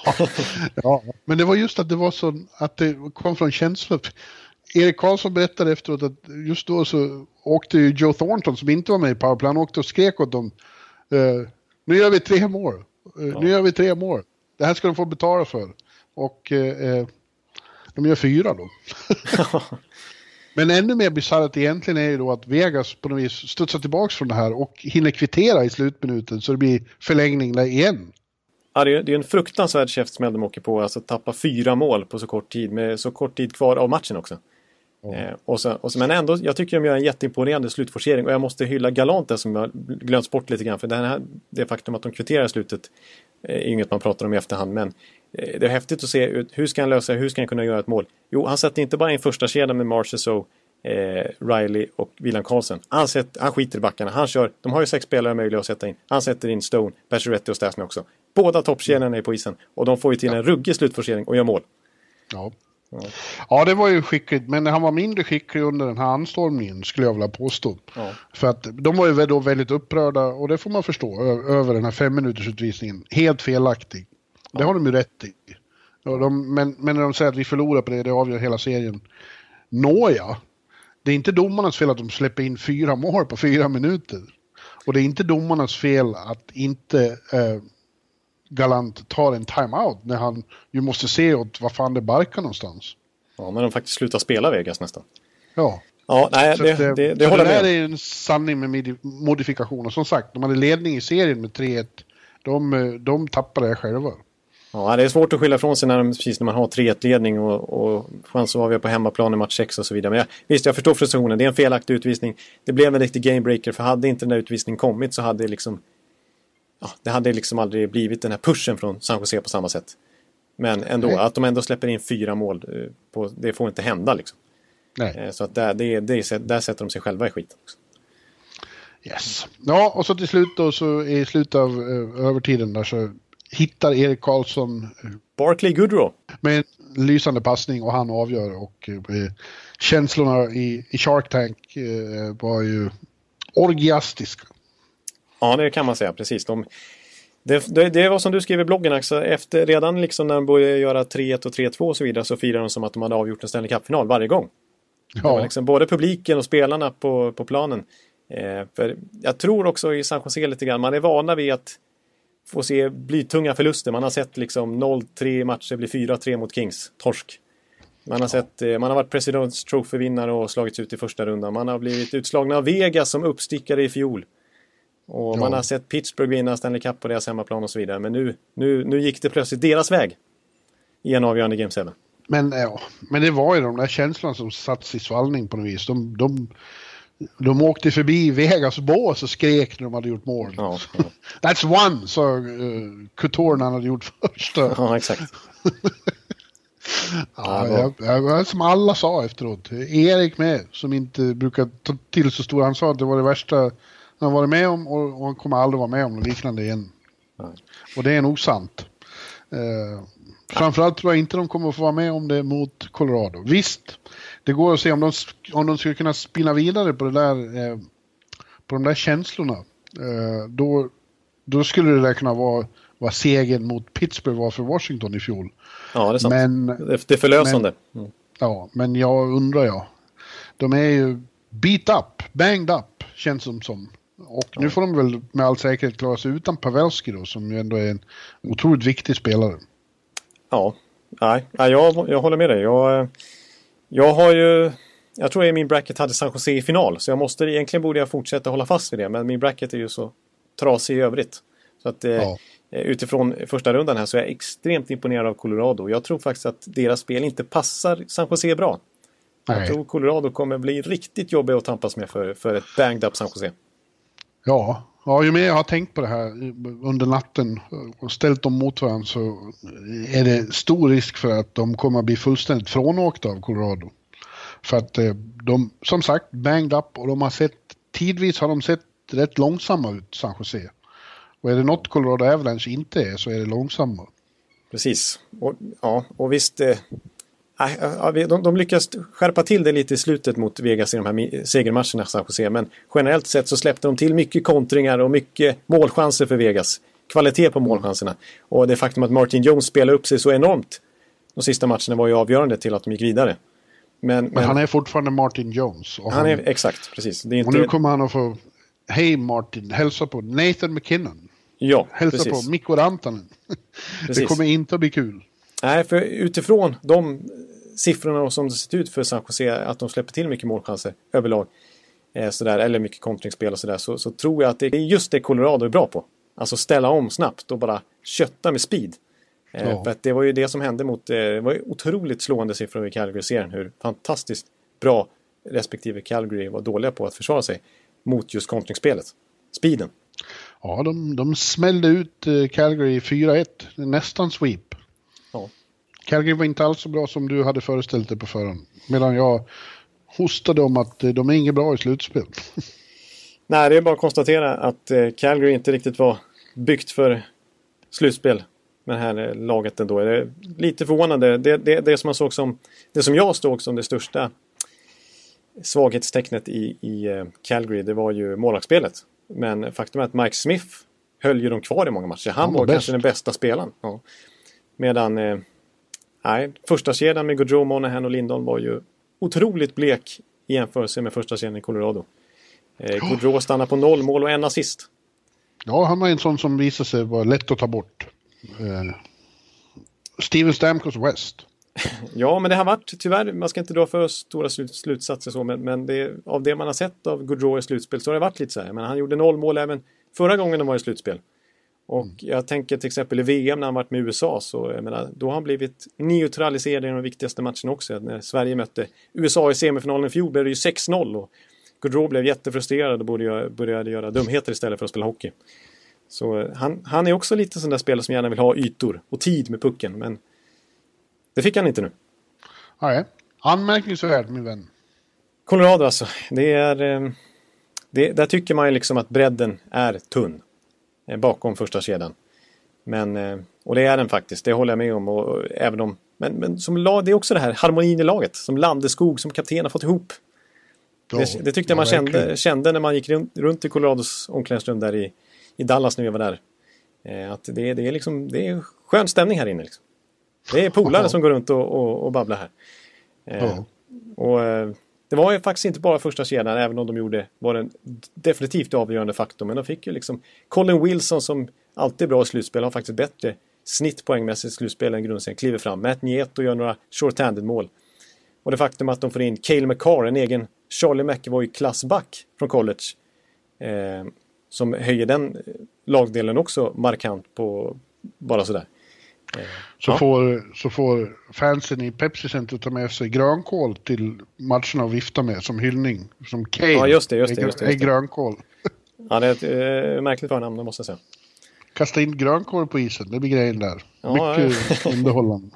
ja, men det var just att det var så att det kom från känslor. Erik Karlsson berättade efteråt att just då så åkte ju Joe Thornton som inte var med i powerplay, han åkte och skrek åt dem. Uh, nu gör vi tre mål. Ja. Nu gör vi tre mål. Det här ska de få betala för. Och uh, de gör fyra då. Men ännu mer bisarrt egentligen är ju då att Vegas på något vis studsar tillbaka från det här och hinner kvittera i slutminuten så det blir förlängning där igen. Ja, det är, en fruktansvärd käftsmäll de åker på. Alltså tappa fyra mål på så kort tid med så kort tid kvar av matchen också. Mm. Eh, och så, och så, men ändå, jag tycker de gör en jätteimponerande slutforcering och jag måste hylla galant det som jag glömt bort lite grann. För det, här, det faktum att de kvitterar slutet eh, är inget man pratar om i efterhand. Men eh, det är häftigt att se hur ska han lösa hur ska han kunna göra ett mål? Jo, han sätter inte bara in första kedjan med Marchessault eh, Riley och William Karlsson. Han, sätter, han skiter i backarna. Han kör, de har ju sex spelare möjliga att sätta in. Han sätter in Stone, Pacioretty och Stasny också. Båda toppkedjorna är på isen och de får ju till en ruggig slutforcering och gör mål. Ja. Ja. ja, det var ju skickligt, men han var mindre skicklig under den här anstormningen skulle jag vilja påstå. Ja. För att de var ju då väldigt upprörda, och det får man förstå, över den här femminutersutvisningen. Helt felaktig. Det har de ju rätt i. De, men, men när de säger att vi förlorar på det, det avgör hela serien. Nåja, det är inte domarnas fel att de släpper in fyra mål på fyra minuter. Och det är inte domarnas fel att inte eh, Galant tar en timeout när han ju måste se åt vad fan det barkar någonstans. Ja, men de faktiskt slutar spela Vegas nästan. Ja. Ja, nej, det, det, det, det håller jag med. Det där är en sanning med modifikationer. Som sagt, de hade ledning i serien med 3-1. De, eh, de tappade det själva. Ja, det är svårt att skylla ifrån sig när, precis när man har 3-1-ledning och, och chans att avgöra på hemmaplan i match 6 och så vidare. Men jag, visst, jag förstår frustrationen. Det är en felaktig utvisning. Det blev en riktig gamebreaker, för hade inte den där utvisningen kommit så hade det liksom... Ja, det hade liksom aldrig blivit den här pushen från San Jose på samma sätt. Men ändå, Nej. att de ändå släpper in fyra mål, eh, på, det får inte hända liksom. Nej. Eh, så att där, det, det, där sätter de sig själva i skiten. Också. Yes. Ja, och så till slut då så i slutet av uh, övertiden där så hittar Erik Karlsson eh, Barkley Goodrow. Med en lysande passning och han avgör och eh, känslorna i, i Shark Tank eh, var ju orgiastiska. Ja, det kan man säga, precis. De, det, det, det, var som du skrev i bloggen också, efter, redan liksom när de började göra 3-1 och 3-2 och så vidare så firade de som att de hade avgjort en Stanley Cup-final varje gång. Ja. Liksom både publiken och spelarna på, på planen. Eh, för jag tror också i San Jose lite grann, man är vana vid att få se blytunga förluster. Man har sett liksom 0-3 matcher bli 4-3 mot Kings, torsk. Man har, sett, eh, man har varit Presidents Trophy-vinnare och slagits ut i första rundan. Man har blivit utslagna av Vegas som uppstickare i fjol. Och ja. man har sett Pittsburgh vinna Stanley Cup på deras hemmaplan och så vidare. Men nu, nu, nu gick det plötsligt deras väg. I en avgörande Game 7. Men, ja, men det var ju de där känslorna som satts i svallning på något vis. De, de, De åkte förbi Vegas bås och skrek när de hade gjort mål. Ja, ja. That's one, sa uh, Couture när han hade gjort första. ja exakt. Ja, jag, jag, som alla sa efteråt. Erik med, som inte brukar ta till så stora. Han sa att det var det värsta han varit med om och, och han kommer aldrig vara med om något liknande igen. Nej. Och det är nog sant. Eh, framförallt tror jag inte de kommer att få vara med om det mot Colorado. Visst, det går att se om de, om de skulle kunna spinna vidare på det där eh, på de där känslorna. Eh, då, då skulle det där kunna vara vad segern mot Pittsburgh var för Washington i fjol. Ja, det är sant. Men, det är förlösande. Mm. ja, men jag undrar jag. De är ju beat up, banged up, känns som som. Och nu får de väl med all säkerhet klara sig utan Pavelski då, som ju ändå är en otroligt viktig spelare. Ja, nej, nej jag, jag håller med dig. Jag, jag har ju... Jag tror att min bracket hade San Jose i final, så jag måste, egentligen borde jag fortsätta hålla fast vid det, men min bracket är ju så trasig i övrigt. Så att eh, Ja. utifrån första rundan här så är jag extremt imponerad av Colorado. Jag tror faktiskt att deras spel inte passar San Jose bra. Jag Nej. tror Colorado kommer bli riktigt jobbig att tampas med för, för ett banged up San Jose. Ja, ja, ju mer jag har tänkt på det här under natten och ställt dem mot varandra så är det stor risk för att de kommer att bli fullständigt frånåkta av Colorado. För att eh, de, som sagt, banged up och de har sett, tidvis har de sett rätt långsamma ut, San Jose. Och är det något Colorado Avalanche inte är så är det långsamma. Precis. Och, ja, och visst. Eh, de, de lyckas skärpa till det lite i slutet mot Vegas i de här segermatcherna, San Jose. Men generellt sett så släppte de till mycket kontringar och mycket målchanser för Vegas. Kvalitet på målchanserna. Och det faktum att Martin Jones spelar upp sig så enormt de sista matcherna var ju avgörande till att de gick vidare. Men, men, Men han är fortfarande Martin Jones. Och, han är exakt, precis. Är och nu inte, kommer han att få, hej Martin, hälsa på Nathan McKinnon. ja, Hälsa precis. på Mikko Rantanen. Det kommer inte att bli kul. Nej, för utifrån de siffrorna som det sett ut för San Jose, att de släpper till mycket målchanser överlag, eh, sådär, eller mycket kontringsspel och sådär, så, så tror jag att det är just det Colorado är bra på. Alltså ställa om snabbt och bara kötta med speed. Eh, Ja. För det var ju det som hände mot, eh, det var ju otroligt slående siffror i Calgary-serien, hur fantastiskt bra respektive Calgary var dåliga på att försvara sig mot just kontringsspelet. Speeden. Ja, de, de smällde ut eh, Calgary 4-1. Nästan sweep. Calgary var inte alls så bra som du hade föreställt dig på förhand. Medan jag hostade om att eh, de är inget bra i slutspel. Nej, det är bara att konstatera att eh, Calgary inte riktigt var byggt för slutspel med det här eh, laget ändå. Det är lite förvånande. Det, det, det som man såg som, det som jag såg som det största svaghetstecknet i, i Calgary, det var ju målvaktsspelet. Men faktum är att Mike Smith höll ju dem kvar i många matcher. Han Han var var kanske den bästa spelaren. Ja. Medan, eh, nej, första kedjan med Gaudreau, Monahan och Lindholm var ju otroligt blek i jämförelse med första kedjan i Colorado. Eh, Gaudreau stannar på noll mål och en assist. Ja, han var en sån som visade sig vara lätt att ta bort. Eh, Steven Stamkos West. Ja, men det har varit tyvärr, man ska inte dra för stora slut, slutsatser så, men, men det, av det man har sett av Gaudreau i slutspel så har det varit lite så här. Men han gjorde noll mål även förra gången de var i slutspel. Och jag tänker till exempel i VM när han varit med USA så jag menar, då har han blivit neutraliserad i de viktigaste matcherna också. När Sverige mötte USA i semifinalen i fjol blev det ju 6-0 och Gaudreau blev jättefrustrerad och började göra, började göra dumheter istället för att spela hockey. Så eh, han, han är också lite sån där spelare som gärna vill ha ytor och tid med pucken, men det fick han inte nu. Nej, anmärkningsvärd min vän. Colorado alltså. Det är, eh, det, där tycker man ju liksom att bredden är tunn. Eh, Bakom första kedjan. Men, eh, och det är den faktiskt, det håller jag med om. Och, även om men, men som lag, det är också det här harmonin i laget. Som Landeskog, som kapten har fått ihop. Ja, det, det tyckte jag man kände, kände när man gick runt, runt i Colorados omklädningsrum där i, i Dallas när vi var där. Eh, att det, det, är liksom, det är skön stämning här inne. Liksom. Det är polare som går runt och, och, och babblar här. Ja. och det var ju faktiskt inte bara första kedjan, även om de gjorde, var den definitivt avgörande faktorn. Men de fick ju liksom Colin Wilson som alltid är bra i slutspel, har faktiskt bättre snitt poängmässigt i slutspel än grundserien, kliver fram. Matt Nieto gör några short-handed mål. Och det faktum att de får in Cale McCarr, en egen Charlie McEvoy-klassback från college. Eh, som höjer den lagdelen också markant på bara sådär. Så, ja. får, så får fansen i Pepsi Center ta med sig grönkål till matcherna och vifta med som hyllning. Som Kane ja, just det, just det, just det, just det. är grönkål. Ja, det är ett äh, märkligt förnamn, det måste jag säga. Kasta in grönkål på isen, det blir grejen där. Ja, Mycket underhållande.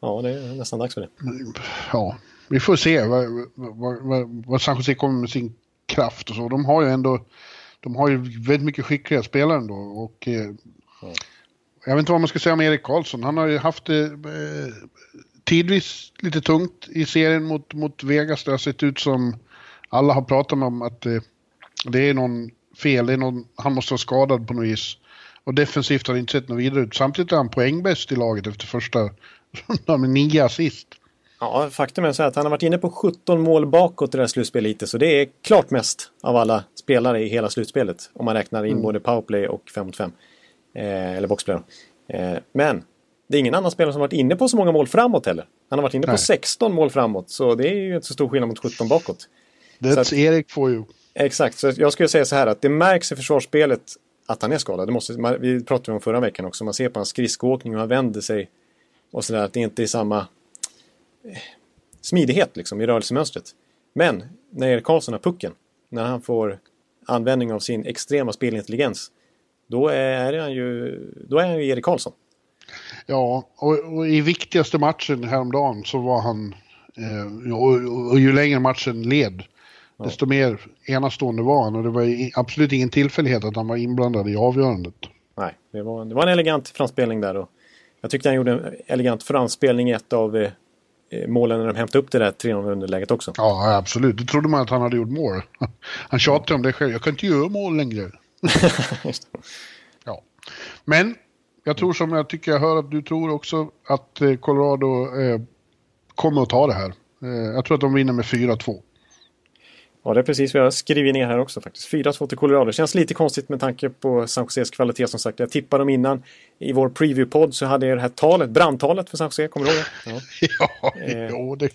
Ja, det är nästan dags för det. Ja, vi får se vad, vad, vad, vad San Jose kommer med sin kraft och så. De har ju ändå de har ju väldigt mycket skickliga spelare ändå. Och, eh. Jag vet inte vad man ska säga om Erik Karlsson. Han har ju haft det eh, tidvis lite tungt i serien mot, mot Vegas. Det har sett ut som alla har pratat om att eh, det är någon fel. Det är någon, han måste vara skadad på något vis. Och defensivt har det inte sett något vidare ut. Samtidigt är han poängbäst i laget efter första rundan med nio assist. Ja, faktum är så att han har varit inne på 17 mål bakåt i det här slutspelet hittills. Så det är klart mest av alla spelare i hela slutspelet. Om man räknar in mm. både powerplay och 5 mot 5. Eh, eller boxplay. Eh, men det är ingen annan spelare som varit inne på så många mål framåt heller. Han har varit inne på 16 mål framåt. Så det är ju inte så stor skillnad mot 17 bakåt. That's att, Erik for you. Exakt, så jag skulle säga så här att det märks i försvarsspelet att han är skadad. Det måste, vi pratade om förra veckan också. Man ser på hans skridskoåkning och han vänder sig. Och sådär att det inte är samma smidighet liksom, i rörelsemönstret. Men när Erik Karlsson har pucken, när han får användning av sin extrema spelintelligens, då är han ju, då är han ju Erik Karlsson. Ja, och, och, i viktigaste matchen häromdagen så var han, eh, och, och, ju längre matchen led, ja. desto mer enastående var han. Och det var absolut ingen tillfällighet att han var inblandad i avgörandet. Nej, det var, det var en elegant framspelning där. Och jag tyckte han gjorde en elegant framspelning i ett av eh, målen när de hämtade upp det där 3-0 underläget också. Ja, absolut. Då trodde man att han hade gjort mål. Han tjatade om det själv. Jag kan inte göra mål längre. ja. Men jag tror som jag tycker jag hör att du tror också att eh, Colorado eh, kommer att ta det här. Eh, jag tror att de vinner med 4-2. Ja, det är precis vad jag skrivit ner här också faktiskt. 4-2 till Colorado. Känns lite konstigt med tanke på San Joses kvalitet som sagt. Jag tippade dem innan. I vår preview-podd så hade jag det här talet, brandtalet för San Jose, kommer du ihåg det? Ja, ja eh, jo, det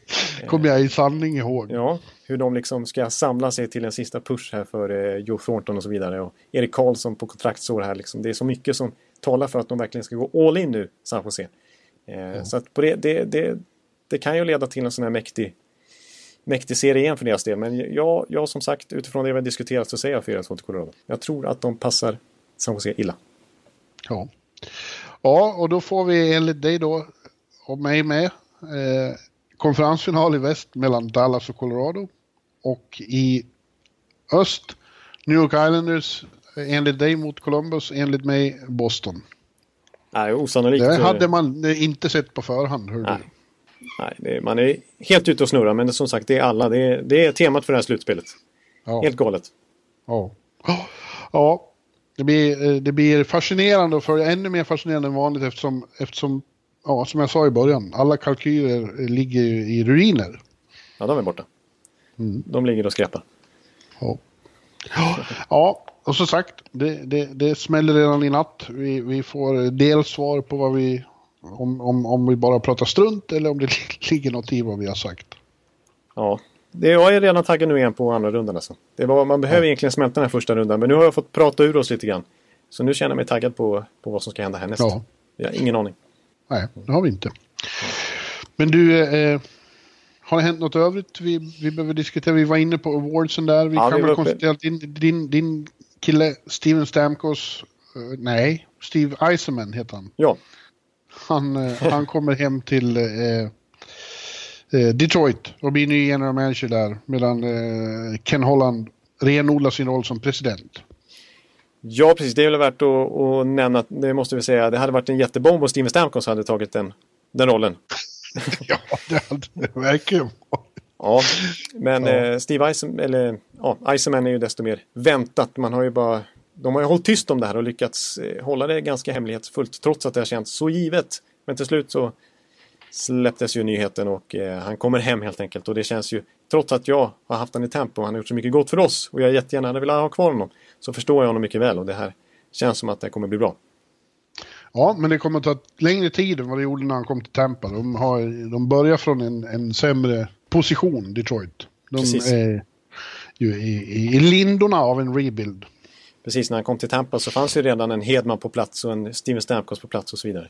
kommer jag i sanning ihåg. Ja, hur de liksom ska samla sig till en sista push här för eh, Joe Thornton och så vidare. Och Erik Karlsson på kontraktsår här liksom. Det är så mycket som talar för att de verkligen ska gå all in nu, San Jose. Eh, ja. Så att på det, det, det, det kan ju leda till en sån här mäktig mäktig serie igen för deras del. Men jag, jag som sagt, utifrån det vi har diskuterat så säger jag 4-2 till Colorado. Jag tror att de passar San Jose illa. Ja. Ja, och då får vi enligt dig då, och mig med, eh, konferensfinal i väst mellan Dallas och Colorado. Och i öst, New York Islanders enligt dig mot Columbus, enligt mig Boston. Nej, osannolikt. Det hade man inte sett på förhand. Hör Nej. Nej, är, man är helt ute och snurrar men som sagt det är alla. Det är, det är temat för det här slutspelet. Ja. Helt galet. Ja. Ja, det blir, eh, det blir fascinerande och för ännu mer fascinerande än vanligt eftersom, eftersom ja, som jag sa i början, alla kalkyler ligger i ruiner. Ja, de är borta. Mm. De ligger och skräpar. Ja. ja, och som sagt, det, det, det smäller redan i natt. Vi, vi får delsvar på vad vi om, om, om vi bara pratar strunt eller om det ligger något i vad vi har sagt. Ja, det, jag är redan taggad nu igen på andra rundan. Alltså. Det var, man behöver ja. egentligen smälta den här första rundan, men nu har jag fått prata ur oss lite grann. Så nu känner jag mig taggad på, på vad som ska hända härnäst. Ja. Jag har ingen aning. Nej, det har vi inte. Men du, eh, har det hänt något övrigt vi, vi behöver diskutera? Vi var inne på awardsen där. Vi ja, kan väl konstatera att din, din, din kille Steven Stamkos, uh, nej, Steve Eisenman heter han. Ja. Han, eh, han kommer hem till eh, eh, Detroit och blir ny general manager där. Medan eh, Ken Holland renodlar sin roll som president. Ja, precis. Det är väl värt att, att nämna, det måste vi säga, det hade varit en jättebomb om Steven Stamkos hade tagit den, den rollen. ja, det hade det verkligen Ja, men ja. Eh, Steve Eisen, eller, ja, Eisenman är ju desto mer väntat. Man har ju bara de har ju hållit tyst om det här och lyckats eh, hålla det ganska hemlighetsfullt trots att det har känts så givet. Men till slut så släpptes ju nyheten och eh, han kommer hem helt enkelt. Och det känns ju, trots att jag har haft honom i tempo och han har gjort så mycket gott för oss och jag jättegärna hade velat ha kvar honom. Så förstår jag honom mycket väl och det här känns som att det kommer bli bra. Ja, men det kommer att ta längre tid än vad det gjorde när han kom till Tampa. De, har, de börjar från en, en sämre position, Detroit. De Precis. är ju i, i lindorna av en rebuild precis när han kom till Tampa så fanns ju redan en Hedman på plats och en Steven Stamkos på plats och så vidare.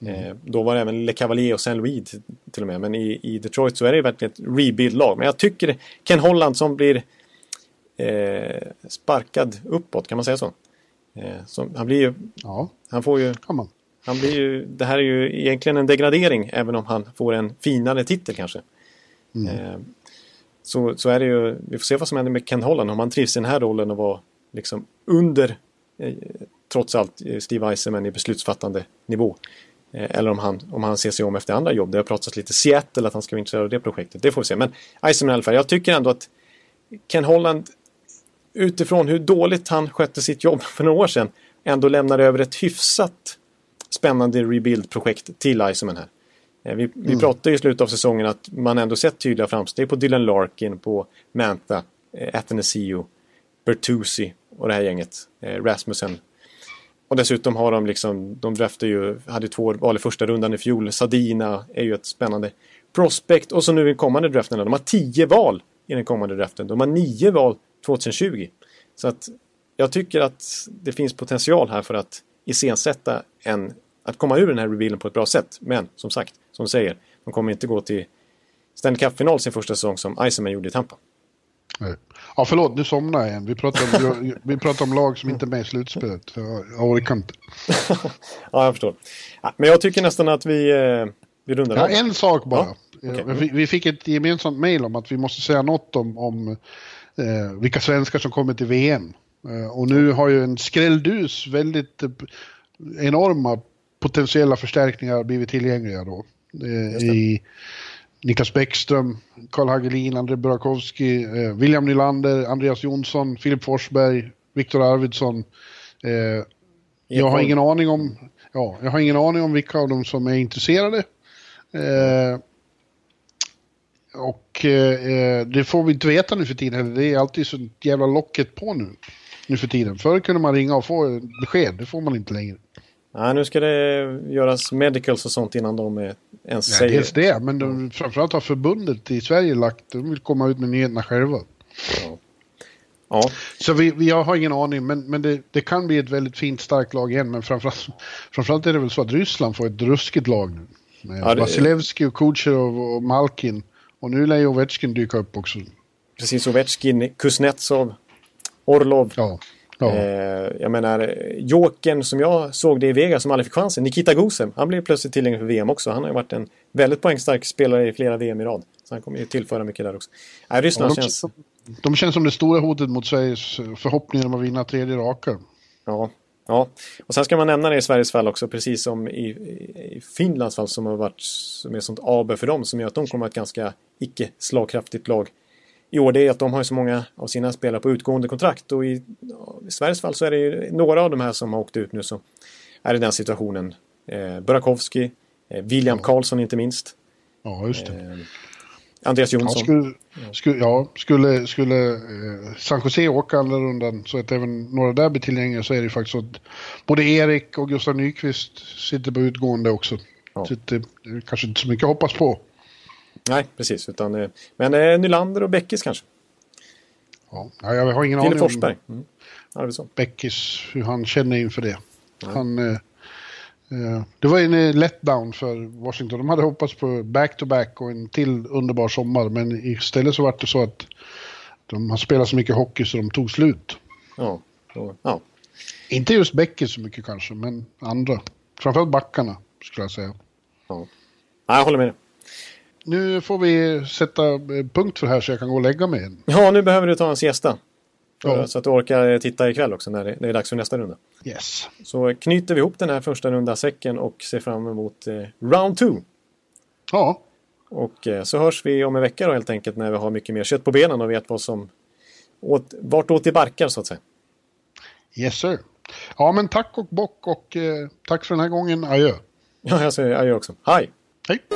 Mm. då var det även Le Cavalier och Saint Louis till och med. Men i, i Detroit så är det verkligen ett rebuild-lag. Men jag tycker Ken Holland som blir eh, sparkad uppåt, kan man säga så? Eh, så han blir ju... Ja, han får ju... Kan man. Han blir ju, det här är ju egentligen en degradering även om han får en finare titel kanske. Mm. Eh, så, så är det ju, vi får se vad som händer med Ken Holland om han trivs i den här rollen och var liksom under eh, trots allt eh, Steve Eisenman i beslutsfattande nivå. Eh, eller om han, om han ser sig om efter andra jobb. Det har pratats lite Seattle att han ska vara intresserad av det projektet. Det får vi se. Men Eisenman i alla fall, jag tycker ändå att Ken Holland utifrån hur dåligt han skötte sitt jobb för några år sedan ändå lämnar över ett hyfsat spännande rebuild-projekt till Eisenman här. Vi, vi mm. pratade i slutet av säsongen att man ändå sett tydliga framsteg på Dylan Larkin, på Manta, Atanasio, Bertuzzi och det här gänget. Eh, Rasmussen. Och dessutom har de liksom, de draftade ju, hade två val i första rundan i fjol. Sadina är ju ett spännande prospect. Och så nu i den kommande draften, de har tio val i den kommande draften. De har nio val 2020. Så att jag tycker att det finns potential här för att iscensätta en, att komma ur den här revealen på ett bra sätt. Men som sagt, som säger, de kommer inte gå till Stanley Cup-final sin första säsong som Eisenman gjorde i Tampa. Ja, förlåt, nu somnade jag igen. Vi pratar om, vi pratar om lag som inte är med i slutspelet. Jag, jag orkar inte. ja, jag förstår. Ja, men jag tycker nästan att vi, eh, vi rundar Ja, en sak bara. Ja, okay. vi, vi, fick ett gemensamt mejl om att vi måste säga något om, om eh, vilka svenskar som kommer till VM. Eh, och nu har ju en skrälldus väldigt eh, enorma potentiella förstärkningar blivit tillgängliga då. Eh, I Niklas Bäckström, Karl Hagelin, André Burakovsky, eh, William Nylander, Andreas Jonsson, Filip Forsberg, Viktor Arvidsson. Eh, jag har ingen aning om, ja, jag har ingen aning om vilka av dem som är intresserade. Eh, och eh, det får vi inte veta nu för tiden. Det är alltid så jävla locket på nu, nu för tiden. Förr kunde man ringa och få besked, det får man inte längre. Nej, nu ska det göras medicals och sånt innan de ens ja, säger... Dels det, men de, framförallt har förbundet i Sverige lagt, de vill komma ut med nyheterna själva. Ja. ja. Så vi, vi har ingen aning, men, men det, det, kan bli ett väldigt fint starkt lag igen. Men framförallt, framförallt är det väl så att Ryssland får ett ruskigt lag nu. Med ja, det... Vasilevski och Kucherov och Malkin. Och nu lär ju Ovechkin dyka upp också. Precis, Ovechkin, Kuznetsov, Orlov. Ja. Ja. Eh, jag menar, Jokern som jag såg det i Vegas som aldrig fick chansen, Nikita Gusev, han blev plötsligt tillgänglig för VM också. Han har ju varit en väldigt poängstark spelare i flera VM i rad. Så han kommer ju tillföra mycket där också. Nej, Ryssland ja, de, känns... De känns som det stora hotet mot Sveriges förhoppningar om att vinna tredje raka. Ja, Ja, och sen ska man nämna det i Sveriges fall också, precis som i, i Finlands fall som har varit som är sånt AB för dem som gör att de kommer att ett ganska icke slagkraftigt lag år. Det är att de har så många av sina spelare på utgående kontrakt och i, i Sveriges fall så är det ju några av de här som har åkt ut nu som är i den situationen. Eh, Burakovsky, eh, William Karlsson inte minst. Ja, just det. Eh, Andreas Jonsson. Ja, skulle, skulle, ja, skulle, skulle eh, San Jose åka andra rundan så att även några där blir tillgängliga så är det faktiskt så att både Erik och Gustav Nyqvist sitter på utgående också. Ja. Så det, det är kanske inte så mycket att hoppas på. Nej, precis. Utan, eh, men eh, Nylander och Bäckis kanske? Ja, jag har ingen Fille aning Forsberg. om mm. Bäckis, hur han känner inför det. Ja. Han, eh, det var en letdown för Washington. De hade hoppats på back-to-back och en till underbar sommar. Men istället så var det så att de har spelat så mycket hockey så de tog slut. Ja, ja. Inte just Bäckis så mycket kanske, men andra. Framförallt backarna, skulle jag säga. Ja, jag håller med dig nu får vi sätta punkt för det här så jag kan gå och lägga mig. Ja, nu behöver du ta en siesta. Ja. Så att du orkar titta ikväll också när det är dags för nästa runda. Yes. Så knyter vi ihop den här första runda säcken och ser fram emot eh, round two. Ja. Och eh, så hörs vi om en vecka då helt enkelt när vi har mycket mer kött på benen och vet vad som åt, vartåt det barkar så att säga. Yes sir. Ja men tack och bock och eh, tack för den här gången. Adjö. Ja, jag säger adjö också. Hej! Hej!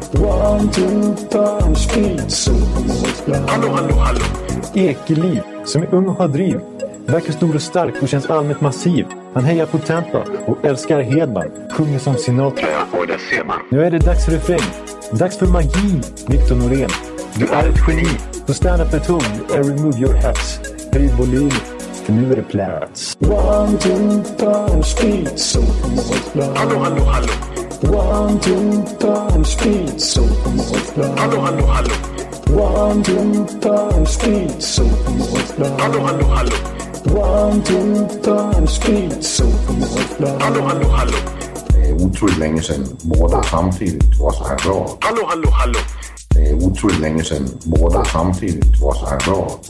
One, two, speed, so Hallå, hallå, hallå. Ekeliv, som är ung och har driv. Verkar stor och stark och känns allmänt massiv. Han hejar på Tampa och älskar Hedman. Sjunger som Sinatra. Ja, och där ser man. Nu är det dags för refräng. Dags för magi, Victor Norén. Du är ett geni. Så stand up at home and remove your hats. Höj volym, för nu är det plats. One, two, speed, so Hallå, hallå, hallå. One, two, time, speed, so Hallå, hallå, hallå. One, two, time, speed, so Hallå, hallå, hallå. One, two, time, speed, so Hallå, hallå, hallå. Det är otroligt länge sedan båda samtidigt var så här bra. Hallå, hallå, hallå. Det är otroligt länge sedan båda samtidigt var så här bra.